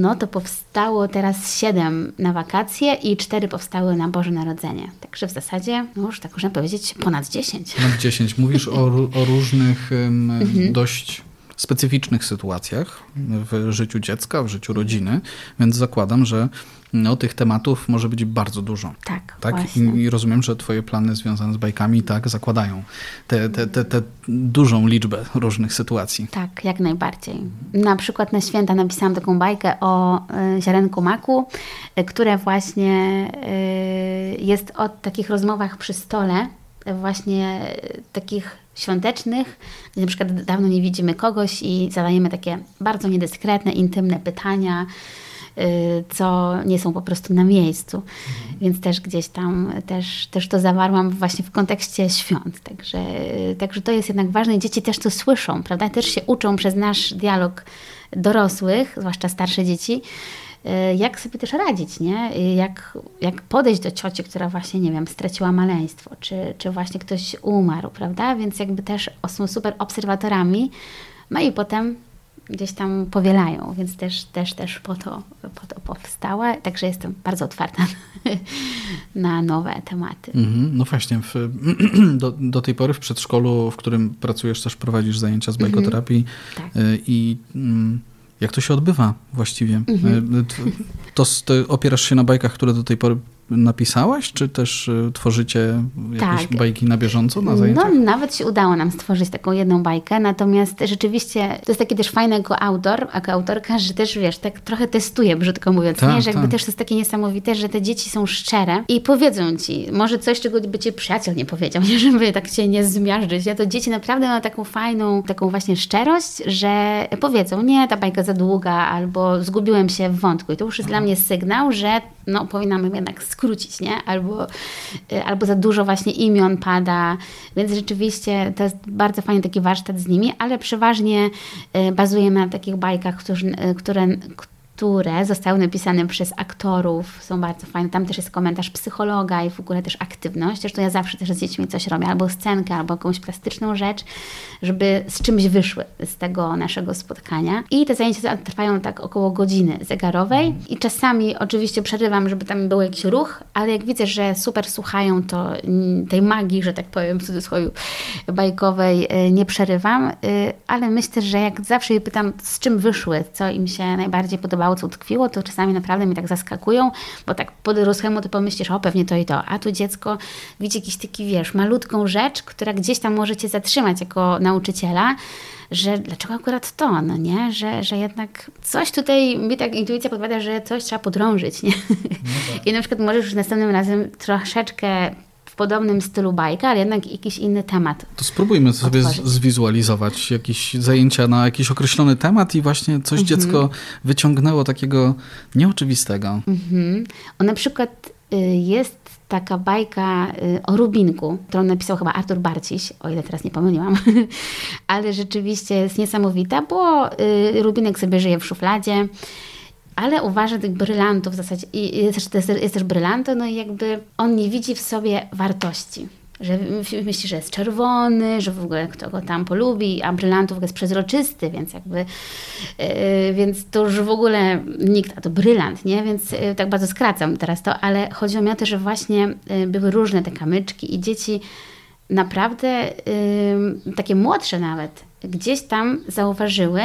No to powstało teraz siedem na wakacje i cztery powstały na Boże Narodzenie. Także w zasadzie, no już tak można powiedzieć, ponad dziesięć. Ponad dziesięć. Mówisz o, o różnych um, dość specyficznych sytuacjach w życiu dziecka, w życiu rodziny, więc zakładam, że no, tych tematów może być bardzo dużo. Tak, tak? I, I, rozumiem, że twoje plany związane z bajkami tak zakładają tę te, te, te, dużą liczbę różnych sytuacji. Tak, jak najbardziej. Na przykład na święta napisałam taką bajkę o y, ziarenku maku, y, które właśnie y, jest o takich rozmowach przy stole, właśnie takich świątecznych, gdzie na przykład dawno nie widzimy kogoś i zadajemy takie bardzo niedyskretne, intymne pytania, y, co nie są po prostu na miejscu. Mhm. Więc też gdzieś tam też, też to zawarłam właśnie w kontekście świąt. Także, także to jest jednak ważne. Dzieci też to słyszą, prawda? Też się uczą przez nasz dialog dorosłych, zwłaszcza starsze dzieci, Y, jak sobie też radzić, nie? Y, jak, jak podejść do cioci, która właśnie, nie wiem, straciła maleństwo, czy, czy właśnie ktoś umarł, prawda? Więc jakby też są super obserwatorami, no i potem gdzieś tam powielają, więc też, też, też po, to, po to powstała. Także jestem bardzo otwarta na nowe tematy. Mm-hmm. No właśnie, w, do, do tej pory w przedszkolu, w którym pracujesz, też prowadzisz zajęcia z bajkoterapii mm-hmm. tak. Y, i... Mm, jak to się odbywa właściwie? Mhm. To, to opierasz się na bajkach, które do tej pory napisałaś, czy też y, tworzycie jakieś tak. bajki na bieżąco na zajęciach? No, nawet się udało nam stworzyć taką jedną bajkę, natomiast rzeczywiście to jest takie też fajne jako autor, jako autorka, że też wiesz, tak trochę testuje, brzydko mówiąc, tak, nie? że jakby tak. też to jest takie niesamowite, że te dzieci są szczere i powiedzą ci, może coś, czego by ci przyjaciel nie powiedział, nie? żeby tak się nie zmiażdżyć. Ja to dzieci naprawdę mają taką fajną, taką właśnie szczerość, że powiedzą, nie, ta bajka za długa, albo zgubiłem się w wątku i to już jest dla mnie sygnał, że no, powinnam jednak skrócić, nie? Albo, y, albo za dużo właśnie imion pada, więc rzeczywiście to jest bardzo fajny taki warsztat z nimi, ale przeważnie y, bazujemy na takich bajkach, które, które które zostały napisane przez aktorów, są bardzo fajne. Tam też jest komentarz psychologa i w ogóle też aktywność. Zresztą ja zawsze też z dziećmi coś robię, albo scenkę, albo jakąś plastyczną rzecz, żeby z czymś wyszły z tego naszego spotkania. I te zajęcia trwają tak około godziny zegarowej i czasami oczywiście przerywam, żeby tam był jakiś ruch, ale jak widzę, że super słuchają, to tej magii, że tak powiem w cudzysłowie bajkowej y, nie przerywam, y, ale myślę, że jak zawsze je pytam, z czym wyszły, co im się najbardziej podoba, co utkwiło, to czasami naprawdę mnie tak zaskakują, bo tak po dorosłemu to pomyślisz, o pewnie to i to, a tu dziecko widzi jakiś taki, wiesz, malutką rzecz, która gdzieś tam może cię zatrzymać jako nauczyciela, że dlaczego akurat to, no nie? Że, że jednak coś tutaj, mi tak intuicja podpowiada, że coś trzeba podrążyć, nie? No tak. I na przykład możesz już następnym razem troszeczkę w podobnym stylu bajka, ale jednak jakiś inny temat. To spróbujmy sobie otworzyć. zwizualizować jakieś zajęcia na jakiś określony temat i właśnie coś Mhm. dziecko wyciągnęło takiego nieoczywistego. Mhm. O, na przykład y, jest taka bajka y, o Rubinku, którą napisał chyba Artur Barciś, o ile teraz nie pomyliłam, ale rzeczywiście jest niesamowita, bo y, Rubinek sobie żyje w szufladzie, ale uważa tych brylantów w zasadzie, jest, też- jest, też brylanto, no i jakby on nie widzi w sobie wartości. Że myśli- że jest czerwony, że w ogóle kto go tam polubi, a brylantów jest przezroczysty, więc jakby, yy, więc to już w ogóle nikt, a to brylant, nie? Więc yy, tak bardzo skracam teraz to, ale chodzi mi o to, że właśnie yy, były różne te kamyczki i dzieci naprawdę, takie młodsze nawet, gdzieś tam zauważyły,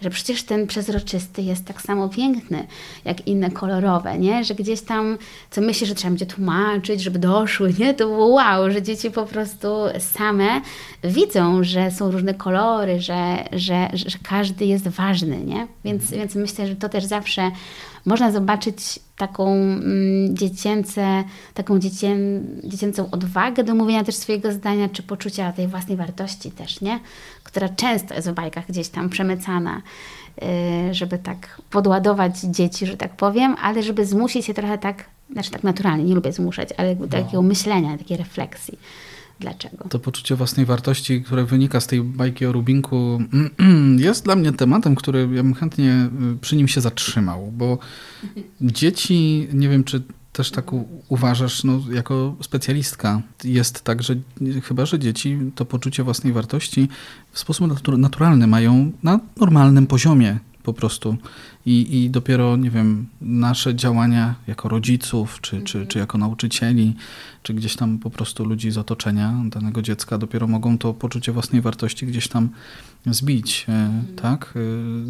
że przecież ten przezroczysty jest tak samo piękny, jak inne kolorowe, nie? Że gdzieś tam, co myśli, że trzeba będzie tłumaczyć, żeby doszły, nie? To było wow, że dzieci po prostu same widzą, że są różne kolory, że, że, że każdy jest ważny, nie? Więc, więc myślę, że to też zawsze można zobaczyć taką mm, dziecięce, taką dziecię, dziecięcą odwagę do mówienia też swojego zdania, czy poczucia tej własnej wartości też, nie? Która często jest w bajkach gdzieś tam przemycana, yy, żeby tak podładować dzieci, że tak powiem, ale żeby zmusić je trochę tak, znaczy tak naturalnie, nie lubię zmuszać, ale jakby takiego myślenia, takiej refleksji. Dlaczego? To poczucie własnej wartości, które wynika z tej bajki o Rubinku, jest dla mnie tematem, który ja bym chętnie y, przy nim się zatrzymał, bo dzieci, nie wiem czy też tak uważasz, no, jako specjalistka, jest tak, że chyba, że dzieci to poczucie własnej wartości w sposób natu- naturalny mają na normalnym poziomie po prostu. I, I dopiero, nie wiem, nasze działania jako rodziców, czy, czy, czy jako nauczycieli, czy gdzieś tam po prostu ludzi z otoczenia danego dziecka, dopiero mogą to poczucie własnej wartości gdzieś tam zbić. e, Tak? E,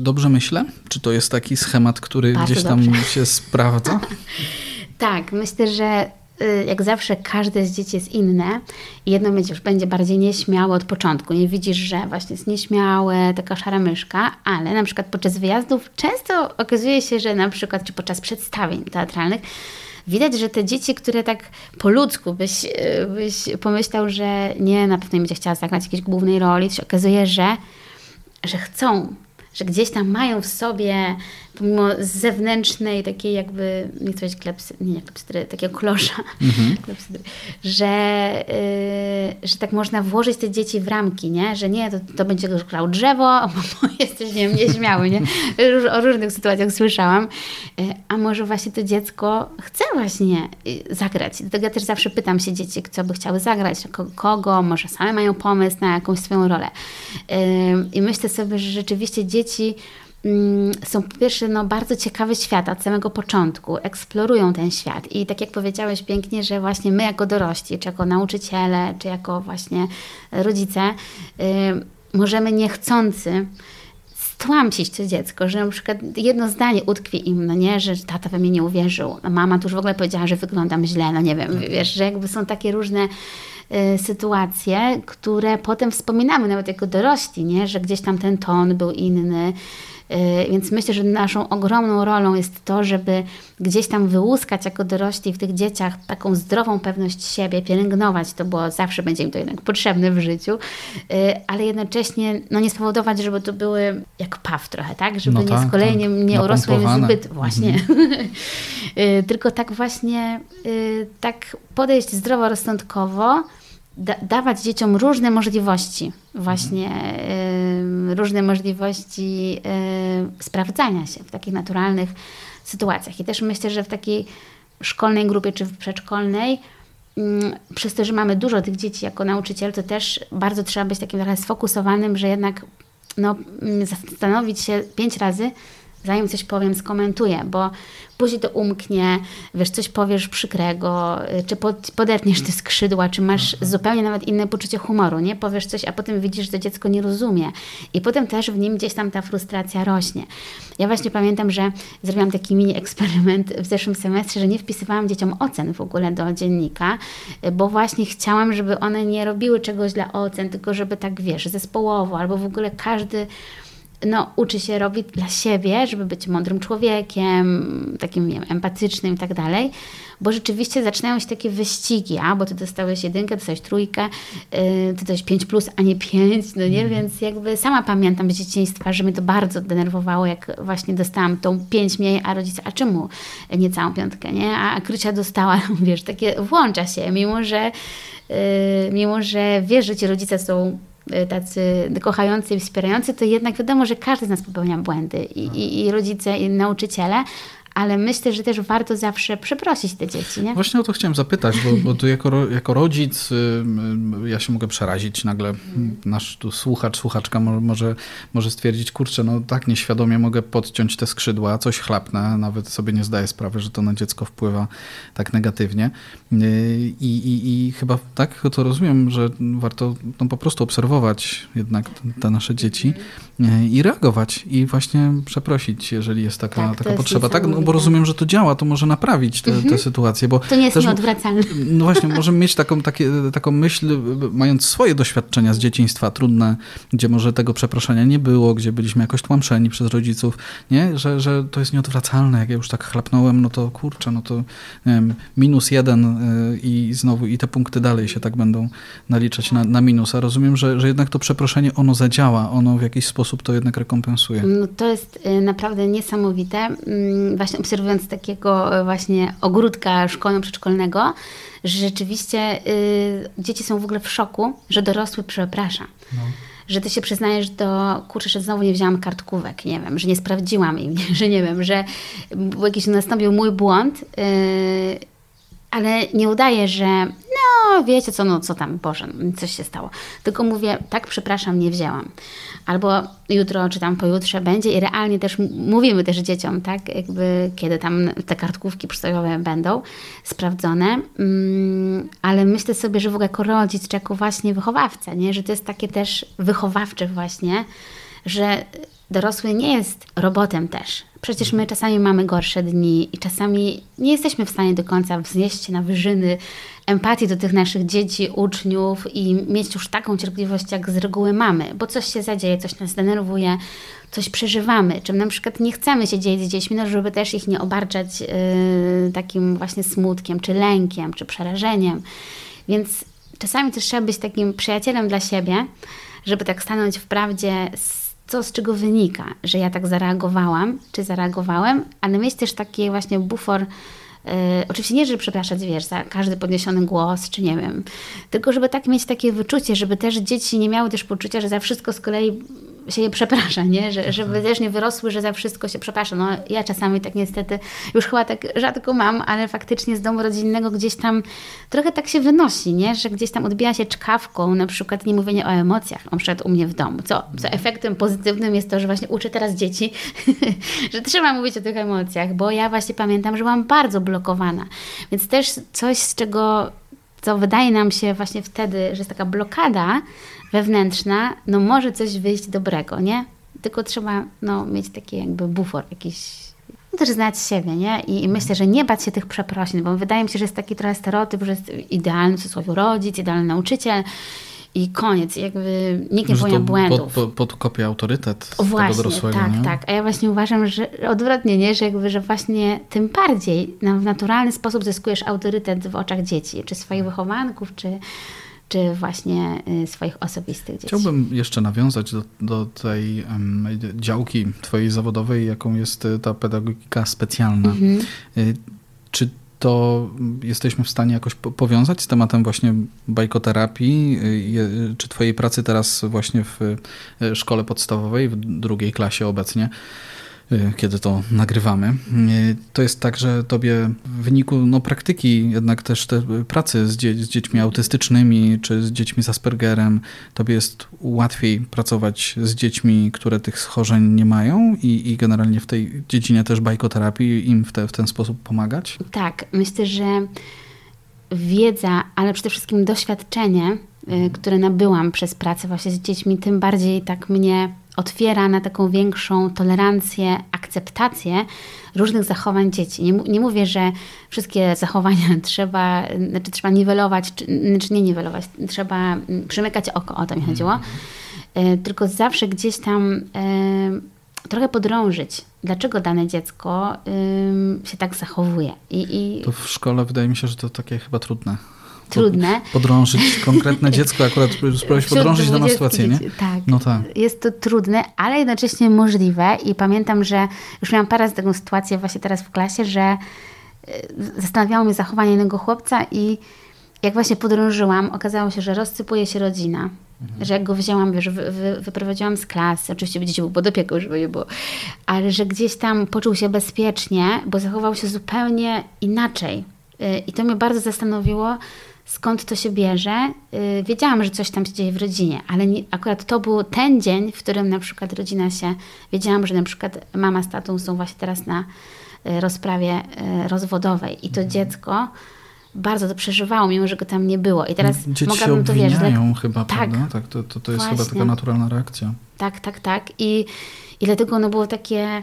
Dobrze myślę? Czy to jest taki schemat, który Bardzo gdzieś tam dobrze. się sprawdza? Tak, myślę, że jak zawsze każde z dzieci jest inne i jedno będzie, już będzie bardziej nieśmiałe od początku. Nie widzisz, że właśnie jest nieśmiałe, taka szara myszka, ale na przykład podczas wyjazdów często okazuje się, że na przykład, czy podczas przedstawień teatralnych, widać, że te dzieci, które tak po ludzku byś, y, byś pomyślał, że nie, na pewno nie będzie chciała zagrać jakiejś głównej roli, to się okazuje, że że chcą, że gdzieś tam mają w sobie, pomimo zewnętrznej takiej jakby, nie chcę powiedzieć klepsy, nie, nie klepsydry, takiego klosza, klepsydry, że, yy, że tak można włożyć te dzieci w ramki, nie? Że nie, to, to będzie grał drzewo, bo jesteś, nie wiem, nieśmiały, nie? O różnych sytuacjach słyszałam. Yy, A może właśnie to dziecko chce właśnie yy, zagrać. Dlatego ja też zawsze pytam się dzieci, co by chciały zagrać, ko- kogo, może same mają pomysł na jakąś swoją rolę. Yy, I myślę sobie, że rzeczywiście dzieci mm, są po pierwsze no, bardzo ciekawe świata od samego początku, eksplorują ten świat. I tak jak powiedziałeś pięknie, że właśnie my jako dorośli, czy jako nauczyciele, czy jako właśnie rodzice, y, możemy niechcący stłamsić to dziecko, że na przykład jedno zdanie utkwi im, no nie, że tata we mnie nie uwierzył, a mama tu już w ogóle powiedziała, że wyglądam źle, no nie wiem, wiesz, że jakby są takie różne sytuacje, które potem wspominamy nawet jako dorośli, nie, że gdzieś tam ten ton był inny, Y, Więc myślę, że naszą ogromną rolą jest to, żeby gdzieś tam wyłuskać jako dorośli w tych dzieciach taką zdrową pewność siebie, pielęgnować to, bo zawsze będzie im to jednak potrzebne w życiu, y, ale jednocześnie no, nie spowodować, żeby to były jak paw trochę, tak? Żeby No nie tak, z kolei nie, tak. nie urosły im zbyt właśnie. Y, Tylko tak właśnie, y, tak podejść zdroworozsądkowo, da, dawać dzieciom różne możliwości, właśnie y, różne możliwości y, sprawdzania się w takich naturalnych sytuacjach. I też myślę, że w takiej szkolnej grupie czy w przedszkolnej, mm, przez to, że mamy dużo tych dzieci jako nauczyciel, to też bardzo trzeba być takim trochę sfokusowanym, że jednak no, mm, zastanowić się pięć razy, zanim coś powiem, skomentuję, bo później to umknie, wiesz, coś powiesz przykrego, y, czy pod, podetniesz te skrzydła, czy masz zupełnie nawet inne poczucie humoru, nie? Powiesz coś, a potem widzisz, że to dziecko nie rozumie. I potem też w nim gdzieś tam ta frustracja rośnie. Ja właśnie pamiętam, że zrobiłam taki mini eksperyment w zeszłym semestrze, że nie wpisywałam dzieciom ocen w ogóle do dziennika, y, bo właśnie chciałam, żeby one nie robiły czegoś dla ocen, tylko żeby tak, wiesz, zespołowo, albo w ogóle każdy no, uczy się robić dla siebie, żeby być mądrym człowiekiem, takim wiem, empatycznym i tak dalej bo rzeczywiście zaczynają się takie wyścigi, a bo ty dostałeś jedynkę, dostałeś trójkę, yy, ty dostałeś 5 plus, a nie 5, no nie, mm. więc jakby sama pamiętam z dzieciństwa, że mnie to bardzo denerwowało, jak właśnie dostałam tą 5 mniej, a rodzice, a czemu nie całą piątkę, nie, a Krycia dostała, wiesz, takie włącza się, mimo że yy, mimo, że wiesz, że ci rodzice są tacy kochający i wspierający, to jednak wiadomo, że każdy z nas popełnia błędy i, i, i rodzice, i nauczyciele, ale myślę, że też warto zawsze przeprosić te dzieci. Nie? Właśnie o to chciałem zapytać, bo, bo tu jako, jako rodzic y, y, ja się mogę przerazić. Nagle nasz tu słuchacz, słuchaczka może, może stwierdzić, kurczę, no tak nieświadomie mogę podciąć te skrzydła, coś chlapnę, nawet sobie nie zdaję sprawy, że to na dziecko wpływa tak negatywnie. Y, I, i, i chyba tak to rozumiem, że warto no, po prostu obserwować jednak te nasze dzieci i reagować i właśnie przeprosić, jeżeli jest taka, tak, taka jest potrzeba. Tak, no, bo rozumiem, że to działa, to może naprawić te, mhm. te sytuacje. Bo to nie jest też, nieodwracalne. No właśnie, możemy mieć taką, takie, taką myśl, mając swoje doświadczenia z dzieciństwa trudne, gdzie może tego przeproszenia nie było, gdzie byliśmy jakoś tłamszeni przez rodziców, nie? Że, że to jest nieodwracalne. Jak ja już tak chlapnąłem, no to kurczę, no to wiem, minus jeden y, i znowu i te punkty dalej się tak będą naliczać na, na minus. A rozumiem, że, że jednak to przeproszenie, ono zadziała, ono w jakiś sposób to jednak rekompensuje. No to jest y, naprawdę niesamowite. Mm, właśnie obserwując takiego e, właśnie ogródka szkolno-przedszkolnego, że rzeczywiście y, dzieci są w ogóle w szoku, że dorosły przeprasza. No. Że ty się przyznajesz do, kurczę, że znowu nie wzięłam kartkówek, nie wiem, że nie sprawdziłam im, że nie wiem, że jakiś nastąpił mój błąd, y, ale nie udaję, że no wiecie co, no co tam, Boże, coś się stało. Tylko mówię, tak przepraszam, nie wzięłam albo jutro czy tam pojutrze będzie i realnie też mówimy też dzieciom, tak, jakby kiedy tam te kartkówki przysłowiowe będą sprawdzone, mm, ale myślę sobie, że w ogóle jako rodzic czy jako właśnie wychowawca, nie, że to jest takie też wychowawcze właśnie, że dorosły nie jest robotem też. Przecież my czasami mamy gorsze dni i czasami nie jesteśmy w stanie do końca wznieść się na wyżyny empatii do tych naszych dzieci, uczniów i mieć już taką cierpliwość, jak z reguły mamy, bo coś się zadzieje, coś nas denerwuje, coś przeżywamy, czym na przykład nie chcemy się dzielić z dziećmi, no żeby też ich nie obarczać yy, takim właśnie smutkiem, czy lękiem, czy przerażeniem. Więc czasami też trzeba być takim przyjacielem dla siebie, żeby tak stanąć w prawdzie co z czego wynika, że ja tak zareagowałam, czy zareagowałem, ale mieć też taki właśnie bufor E, oczywiście nie, żeby przepraszać, wiesz, za każdy podniesiony głos, czy nie wiem, tylko żeby tak mieć takie wyczucie, żeby też dzieci nie miały też poczucia, że za wszystko z kolei się je przeprasza, nie? Że, żeby mhm. też nie wyrosły, że za wszystko się przeprasza. No ja czasami tak niestety już chyba tak rzadko mam, ale faktycznie z domu rodzinnego gdzieś tam trochę tak się wynosi, nie? Że gdzieś tam odbija się czkawką, na przykład nie mówienie o emocjach, na przykład u mnie w domu. Co, co efektem pozytywnym jest to, że właśnie uczę teraz dzieci, że trzeba mówić o tych emocjach, bo ja właśnie pamiętam, że byłam bardzo blokowana. Więc też coś, z czego co wydaje nam się właśnie wtedy, że jest taka blokada, wewnętrzna, no może coś wyjść dobrego, nie? Tylko trzeba no, mieć taki jakby bufor, jakiś no też znać siebie, nie? I, I, myślę, że nie bać się tych przeprosin, bo wydaje mi się, że jest taki trochę stereotyp, że jest idealny w cudzysłowie rodzic, idealny nauczyciel i koniec. Jakby nikt nie popełnia błędów. Pod, pod, podkopie autorytet o, właśnie, dorosłego, tak, nie? tak. A ja właśnie uważam, że odwrotnie, nie? Że jakby, że właśnie tym bardziej w naturalny sposób zyskujesz autorytet w oczach dzieci, czy swoich wychowanków, czy czy właśnie y, swoich osobistych dzieci. Chciałbym jeszcze nawiązać do, do tej um, działki twojej zawodowej, jaką jest y, ta pedagogika specjalna. Mhm. To jesteśmy w stanie jakoś powiązać z tematem właśnie bajkoterapii, czy twojej pracy teraz właśnie w szkole podstawowej, w drugiej klasie obecnie? Y, kiedy to nagrywamy. Y, to jest tak, że tobie w wyniku no, praktyki, jednak też te pracy z, dzie z dziećmi autystycznymi czy z dziećmi z Aspergerem, tobie jest łatwiej pracować z dziećmi, które tych schorzeń nie mają i, i generalnie w tej dziedzinie też bajkoterapii im w, te, w ten sposób pomagać? Tak, myślę, że wiedza, ale przede wszystkim doświadczenie, y, które nabyłam przez pracę właśnie z dziećmi, tym bardziej tak mnie otwiera na taką większą tolerancję, akceptację różnych zachowań dzieci. Nie, nie mówię, że wszystkie zachowania trzeba, znaczy trzeba niwelować, czy, czy nie niwelować, trzeba przymykać oko, o to mi chodziło. e, tylko zawsze gdzieś tam trochę podrążyć, dlaczego dane dziecko się tak zachowuje. I, i... To w szkole wydaje mi się, że to takie chyba trudne trudne. Podrążyć konkretne dziecko, akurat spróbować podrążyć daną sytuację, nie? Tak. No tak. Jest to trudne, ale jednocześnie możliwe i pamiętam, że już miałam parę razy taką sytuację właśnie teraz w klasie, że e, zastanawiało mnie zachowanie jednego chłopca i jak właśnie podrążyłam, okazało się, że rozsypuje się rodzina. Mhm. Że jak go wzięłam, wiesz, wy, wy, wyprowadziłam z klasy, oczywiście dzieci był pod opieką, żeby nie było, ale że gdzieś tam poczuł się bezpiecznie, bo zachował się zupełnie inaczej. E, I to mnie bardzo zastanowiło, skąd to się bierze. Y, wiedziałam, że coś tam się dzieje w rodzinie, ale nie, akurat to był ten dzień, w którym na przykład rodzina się, wiedziałam, że na przykład mama z tatą są właśnie teraz na y, rozprawie y, rozwodowej i to mhm. dziecko bardzo to przeżywało, mimo że go tam nie było. I teraz Dzieci mogłabym to wiesz. Tak, chyba, tak, prawda? Tak, to, to, to jest właśnie. chyba taka naturalna reakcja. Tak, tak, tak. I, i dlatego ono było takie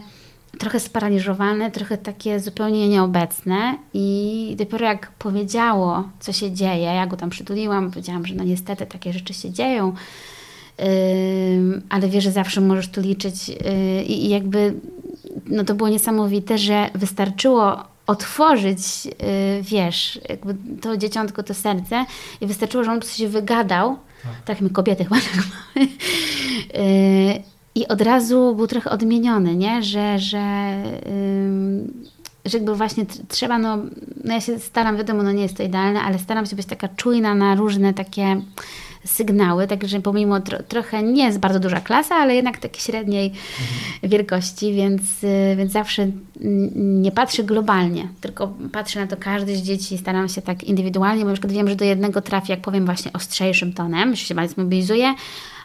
trochę sparaliżowane, trochę takie zupełnie nieobecne i dopiero jak powiedziało, co się dzieje, ja go tam przytuliłam, powiedziałam, że no niestety takie rzeczy się dzieją, yy, ale wiesz, że zawsze możesz tu liczyć yy, i jakby no to było niesamowite, że wystarczyło otworzyć, yy, wiesz, jakby to dzieciątko, to serce i wystarczyło, że on po prostu się wygadał, tak, tak my kobiety chyba tak mamy, i od razu był trochę odmieniony, nie? że, że, że jakby właśnie trzeba, no, no ja się staram, wiadomo, no nie jest to idealne, ale staram się być taka czujna na różne takie sygnały, także pomimo tro, trochę nie jest bardzo duża klasa, ale jednak takiej średniej mhm. wielkości, więc, y, więc zawsze nie patrzę globalnie, tylko patrzę na to każde z dzieci, staram się tak indywidualnie, bo na przykład wiem, że do jednego trafi, jak powiem właśnie ostrzejszym tonem, że się bardzo mobilizuje,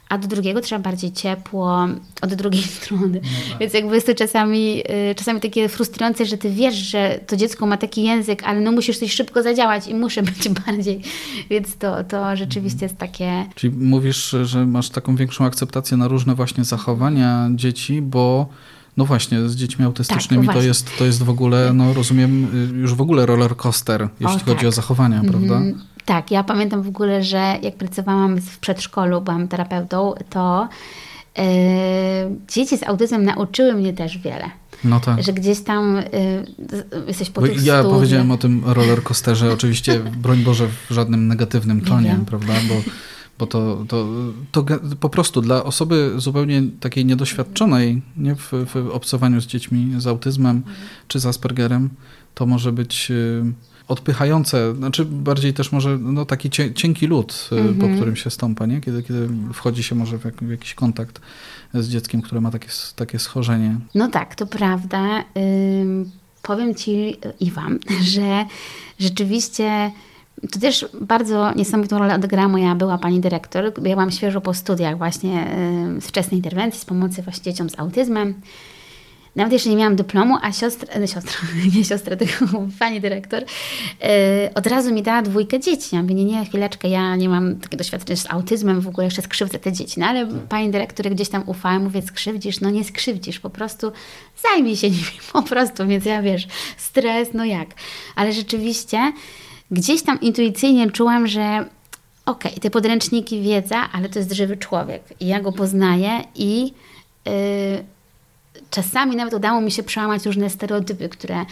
a do drugiego trzeba bardziej ciepło, od drugiej strony. No tak. Więc jakby jest to czasami, y, czasami takie frustrujące, że ty wiesz, że to dziecko ma taki język, ale no musisz coś szybko zadziałać i muszę być bardziej. Więc to, to rzeczywiście jest takie... Czyli mówisz, że masz taką większą akceptację na różne właśnie zachowania dzieci, bo no właśnie, z dziećmi autystycznymi tak, to, jest, to jest w ogóle, no rozumiem, y, już w ogóle roller coaster, jeśli o, chodzi tak. o zachowania, prawda? Tak, ja pamiętam w ogóle, że jak pracowałam w przedszkolu, byłam terapeutą, to yy, dzieci z autyzmem nauczyły mnie też wiele. No tak. Że gdzieś tam y, jesteś po Bo tych Ja powiedziałem o tym rollercoasterze, oczywiście, broń Boże, w żadnym negatywnym tonie, prawda? Bo, bo to, to, to po prostu dla osoby zupełnie takiej niedoświadczonej nie, w, w obcowaniu z dziećmi z autyzmem czy z Aspergerem, to może być y, odpychające, znaczy bardziej też może no, taki cienki lód, mm -hmm. po mhm. którym się stąpa, nie? Kiedy, kiedy wchodzi się może w, jak, w jakiś kontakt z dzieckiem, które ma takie, takie schorzenie. No tak, to prawda. Ym, powiem Ci, Iwan, że rzeczywiście to też bardzo niesamowitą rolę odegrała moja była pani dyrektor. Ja byłam świeżo po studiach właśnie z wczesnej interwencji, z pomocy właśnie dzieciom z autyzmem. Nawet jeszcze nie miałam dyplomu, a siostra, no siostra, nie siostra, tylko pani dyrektor, yy, od razu mi dała dwójkę dzieci. Ja mówię, nie, nie, chwileczkę, ja nie mam takiego doświadczenia z autyzmem, w ogóle jeszcze skrzywdzę te dzieci. No ale tak. pani dyrektor gdzieś tam ufała, mówię, skrzywdzisz? No nie skrzywdzisz, po prostu zajmij się nimi, po prostu. Więc ja, wiesz, stres, no jak. Ale rzeczywiście gdzieś tam intuicyjnie czułam, że okej, okay, te podręczniki, wiedza, ale to jest żywy człowiek. I ja go poznaję i... Yy, czasami nawet udało mi się przełamać różne stereotypy, które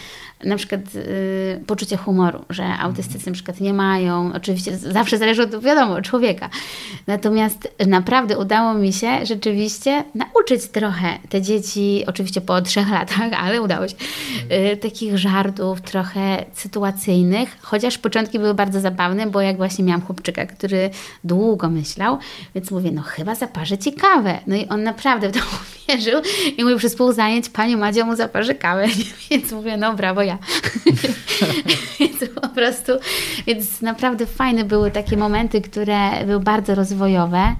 na przykład y, poczucie humoru, że autystycy na przykład nie mają, oczywiście zawsze zależy od, wiadomo, człowieka. Natomiast naprawdę udało mi się rzeczywiście nauczyć trochę te dzieci, oczywiście po trzech latach, ale udało się, y, takich żartów trochę sytuacyjnych, chociaż początki były bardzo zabawne, bo jak właśnie miałam chłopczyka, który długo myślał, więc mówię, no chyba zaparzę ci kawę. No i on naprawdę w to uwierzył i mówi przez pół zajęć Pani Madzia mu zaparzy kawę, więc mówię, no brawo ja. więc po prostu, więc naprawdę fajne były takie momenty, które były bardzo rozwojowe.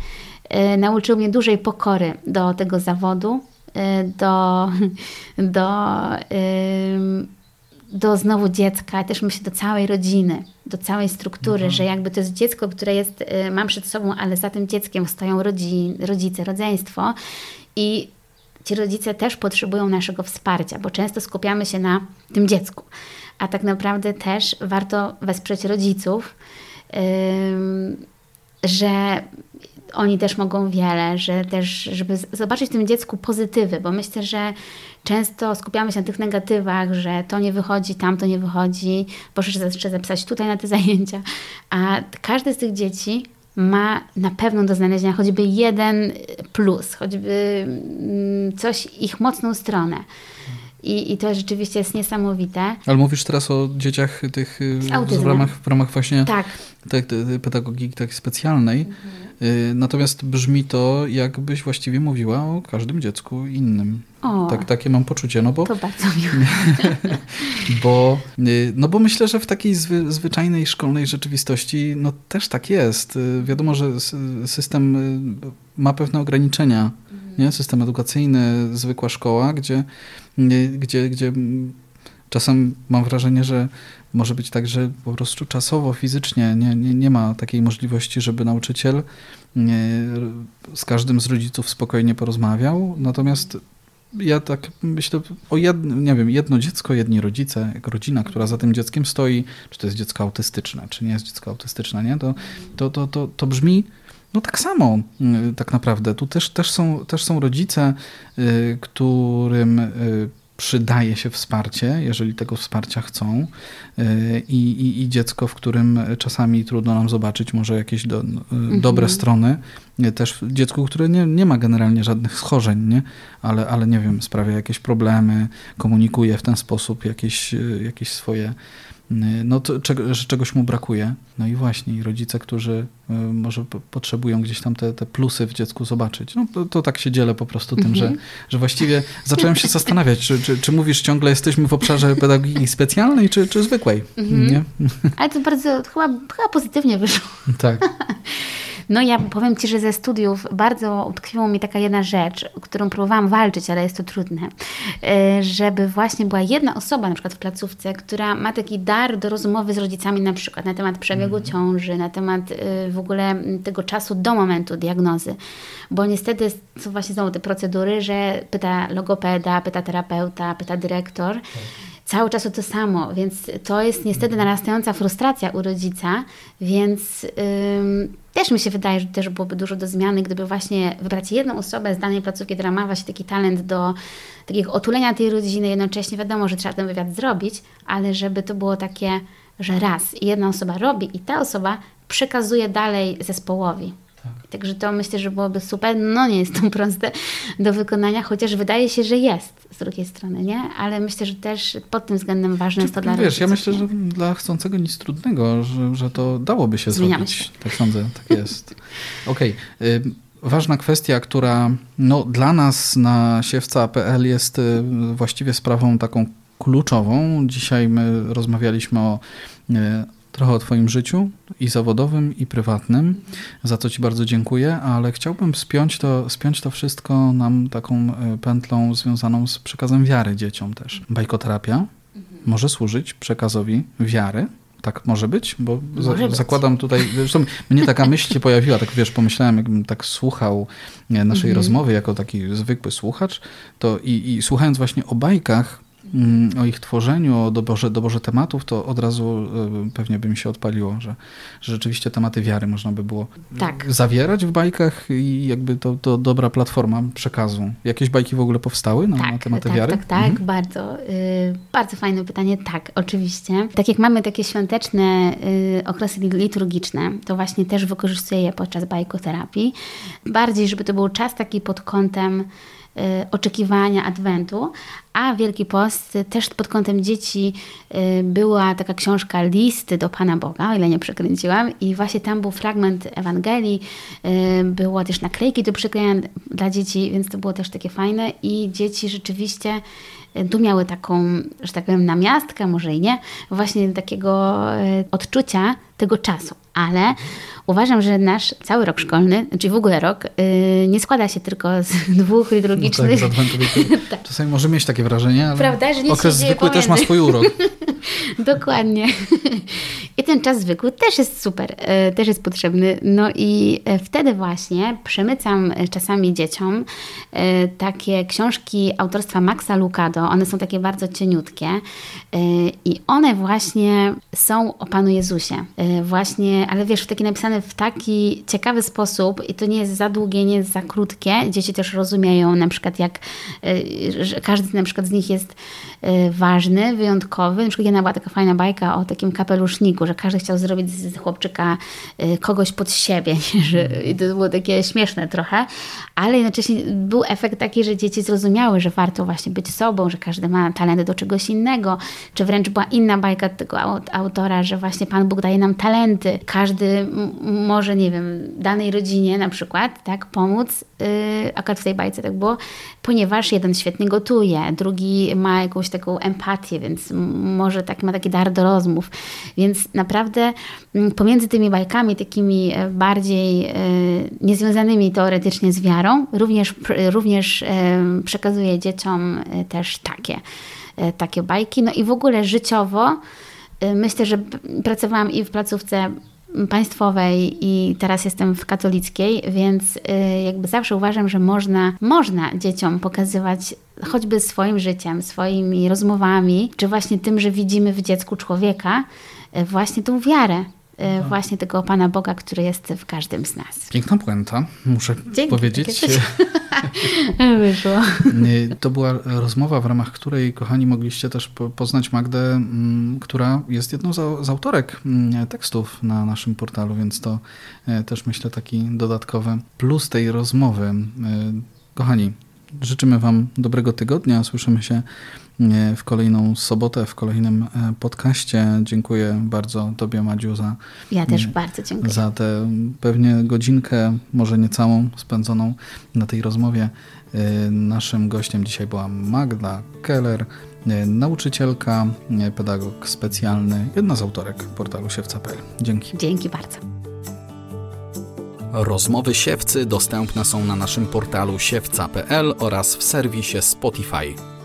Yy, nauczył mnie dużej pokory do tego zawodu, yy, do, do, yy, do znowu dziecka, też myślę do całej rodziny, do całej struktury, mhm. że jakby to jest dziecko, które jest, y, mam przed sobą, ale za tym dzieckiem stoją rodzi, rodzice, rodzeństwo i ci rodzice też potrzebują naszego wsparcia, bo często skupiamy się na tym dziecku, a tak naprawdę też warto wesprzeć rodziców, że oni też mogą wiele, że też, żeby zobaczyć w tym dziecku pozytywy, bo myślę, że często skupiamy się na tych negatywach, że to nie wychodzi, tam to nie wychodzi, proszę jeszcze zapisać tutaj na te zajęcia, a każde z tych dzieci ma na pewno do znalezienia choćby jeden plus, choćby mm, coś ich mocną stronę. I, I to rzeczywiście jest niesamowite. Ale mówisz teraz o dzieciach tych y, w ramach, w ramach właśnie tak. tak, pedagogiki tak specjalnej. Mhm. Natomiast brzmi to, jakbyś właściwie mówiła o każdym dziecku innym. O, tak, takie mam poczucie. No bo, to bardzo miłe. bo, y, no bo myślę, że w takiej zwy, zwyczajnej szkolnej rzeczywistości no też tak jest. Wiadomo, że system ma pewne ograniczenia. Nie? System edukacyjny, zwykła szkoła, gdzie gdzie, gdzie czasem mam wrażenie, że może być tak, że po prostu czasowo, fizycznie nie, nie, nie ma takiej możliwości, żeby nauczyciel nie, z każdym z rodziców spokojnie porozmawiał. Natomiast ja tak myślę o jedno, nie wiem, jedno dziecko, jedni rodzice, jak rodzina, która za tym dzieckiem stoi, czy to jest dziecko autystyczne, czy nie jest dziecko autystyczne, nie? To, to, to, to, to brzmi no tak samo y, tak naprawdę. Tu też, też, są, też są rodzice, y, którym y, przydaje się wsparcie, jeżeli tego wsparcia chcą i, i, i, dziecko, w którym czasami trudno nam zobaczyć może jakieś do, mhm. dobre strony. Też dziecku, które nie, nie ma generalnie żadnych schorzeń, nie? Ale, ale nie wiem, sprawia jakieś problemy, komunikuje w ten sposób jakieś, jakieś swoje no to, że czegoś mu brakuje. No i właśnie rodzice, którzy y, może potrzebują gdzieś tam te, te plusy w dziecku zobaczyć. No to, to tak się dzielę po prostu tym, że, mhm. że właściwie zacząłem się zastanawiać, czy, czy, czy mówisz ciągle jesteśmy w obszarze pedagogiki specjalnej, czy, czy zwykłej. Mhm. Nie? Ale to bardzo chyba, chyba pozytywnie wyszło. Tak. No ja powiem Ci, że ze studiów bardzo utkwiła mi taka jedna rzecz, którą próbowałam walczyć, ale jest to trudne, e, żeby właśnie była jedna osoba na przykład w placówce, która ma taki dar do rozmowy z rodzicami na przykład na temat przebiegu mhm. ciąży, na temat e, w ogóle tego czasu do momentu diagnozy. Bo niestety są właśnie znowu te procedury, że pyta logopeda, pyta terapeuta, pyta dyrektor. Cały czas o to samo, więc to jest niestety narastająca frustracja u rodzica, więc ym, też mi się wydaje, że też byłoby dużo do zmiany, gdyby właśnie wybrać jedną osobę z danej placówki, która ma właśnie taki talent do takiego otulenia tej rodziny, jednocześnie wiadomo, że trzeba ten wywiad zrobić, ale żeby to było takie, że raz jedna osoba robi i ta osoba przekazuje dalej zespołowi. Tak. Także to myślę, że byłoby super. No nie jest to proste do wykonania, chociaż wydaje się, że jest z drugiej strony, nie? Ale myślę, że też pod tym względem ważne jest to dla Wiesz, ja myślę, że dla chcącego nic trudnego, że, że to dałoby się Zmieniamy zrobić. Się. Tak sądzę, tak jest. Okej. Okay. Ważna kwestia, która no, dla nas na siewca.pl jest y, właściwie sprawą taką kluczową. Dzisiaj my rozmawialiśmy o y, trochę o Twoim życiu i zawodowym, i prywatnym, za co Ci bardzo dziękuję, ale chciałbym spiąć to, spiąć to wszystko nam taką e, pętlą związaną z przekazem wiary dzieciom też. Bajkoterapia może służyć przekazowi wiary, tak może być? Bo może za, być. zakładam tutaj, zresztą mnie taka myśl się pojawiła, tak wiesz, pomyślałem, jakbym tak słuchał naszej mhm. rozmowy jako taki zwykły słuchacz, to i, i słuchając właśnie o bajkach, Mm, o ich tworzeniu, o doborze, doborze tematów, to od razu y, pewnie by mi się odpaliło, że, że rzeczywiście tematy wiary można by było tak. zawierać w bajkach i jakby to, to dobra platforma przekazu. Jakieś bajki w ogóle powstały na, tak, na tematy tak, wiary? Tak, tak, mhm. bardzo. Y, bardzo fajne pytanie. Tak, oczywiście. Tak jak mamy takie świąteczne y, okresy liturgiczne, to właśnie też wykorzystuję je podczas bajkoterapii. Bardziej, żeby to był czas taki pod kątem oczekiwania Adwentu, a Wielki Post też pod kątem dzieci y, była taka książka Listy do Pana Boga, o ile nie przekręciłam i właśnie tam był fragment Ewangelii, y, było też naklejki do przyklejenia dla dzieci, więc to było też takie fajne i dzieci rzeczywiście tu miały taką, że tak powiem, namiastkę, może i nie, właśnie takiego odczucia tego czasu, ale uważam, że nasz cały rok szkolny, czyli w ogóle rok, yy, nie składa się tylko z dwóch liturgicznych. No tak, tak. Czasami może mieć takie wrażenie, ale Prawda, że okres zwykły pomiędzy. też ma swój urok. Dokładnie. I ten czas zwykły też jest super, yy, też jest potrzebny. No i yy, wtedy właśnie przemycam yy, czasami dzieciom yy, takie książki autorstwa Maxa Lucado. One są takie bardzo cieniutkie i one właśnie są o Panu Jezusie e, właśnie, ale wiesz, taki w taki ciekawy sposób i to nie jest za długie, nie jest za krótkie. Dzieci też rozumieją na przykład jak, że każdy na przykład z nich jest ważny, wyjątkowy. Na przykład jedna była taka fajna bajka o takim kapeluszniku, że każdy chciał zrobić z chłopczyka kogoś pod siebie, i to było takie śmieszne trochę, ale jednocześnie był efekt taki, że dzieci zrozumiały, że warto właśnie być sobą, że każdy ma talent do czegoś innego, czy wręcz była inna bajka tego autora, że właśnie Pan Bóg daje nam talenty. Każdy może, nie wiem, danej rodzinie na przykład, tak, pomóc, yy, akurat w tej bajce tak było, ponieważ jeden świetnie gotuje, drugi ma jakąś taką empatię, więc może tak ma taki dar do rozmów. Więc naprawdę pomiędzy tymi bajkami takimi e, bardziej yy, niezwiązanymi teoretycznie z wiarą, również, również yy, przekazuje dzieciom też takie takie bajki. No i w ogóle życiowo myślę, że pracowałam i w placówce państwowej i teraz jestem w katolickiej, więc y, jakby zawsze uważam, że można, można dzieciom pokazywać choćby swoim życiem, swoimi rozmowami, czy właśnie tym, że widzimy w dziecku człowieka, y, właśnie tą wiarę, no. właśnie tego Pana Boga, który jest w każdym z nas. Piękna puenta, muszę Dzięki, powiedzieć. Wyszło. To była rozmowa, w ramach której, kochani, mogliście też poznać Magdę, mm, która jest jedną z autorek mm, tekstów na naszym portalu, więc to e, też myślę taki dodatkowy plus tej rozmowy. E, kochani, życzymy Wam dobrego tygodnia. Słyszymy się w kolejną sobotę, w kolejnym e, podcaście. Dziękuję bardzo Tobie, Madziu, za. Ja też bardzo dziękuję. Za tę pewnie godzinkę, może nie całą, spędzoną na tej rozmowie. E, naszym gościem dzisiaj była Magda Keller, e, nauczycielka, pedagog specjalny, jedna z autorek portalu siewca.pl. Dzięki. Dzięki bardzo. Rozmowy siewcy dostępne są na naszym portalu siewca.pl oraz w serwisie Spotify.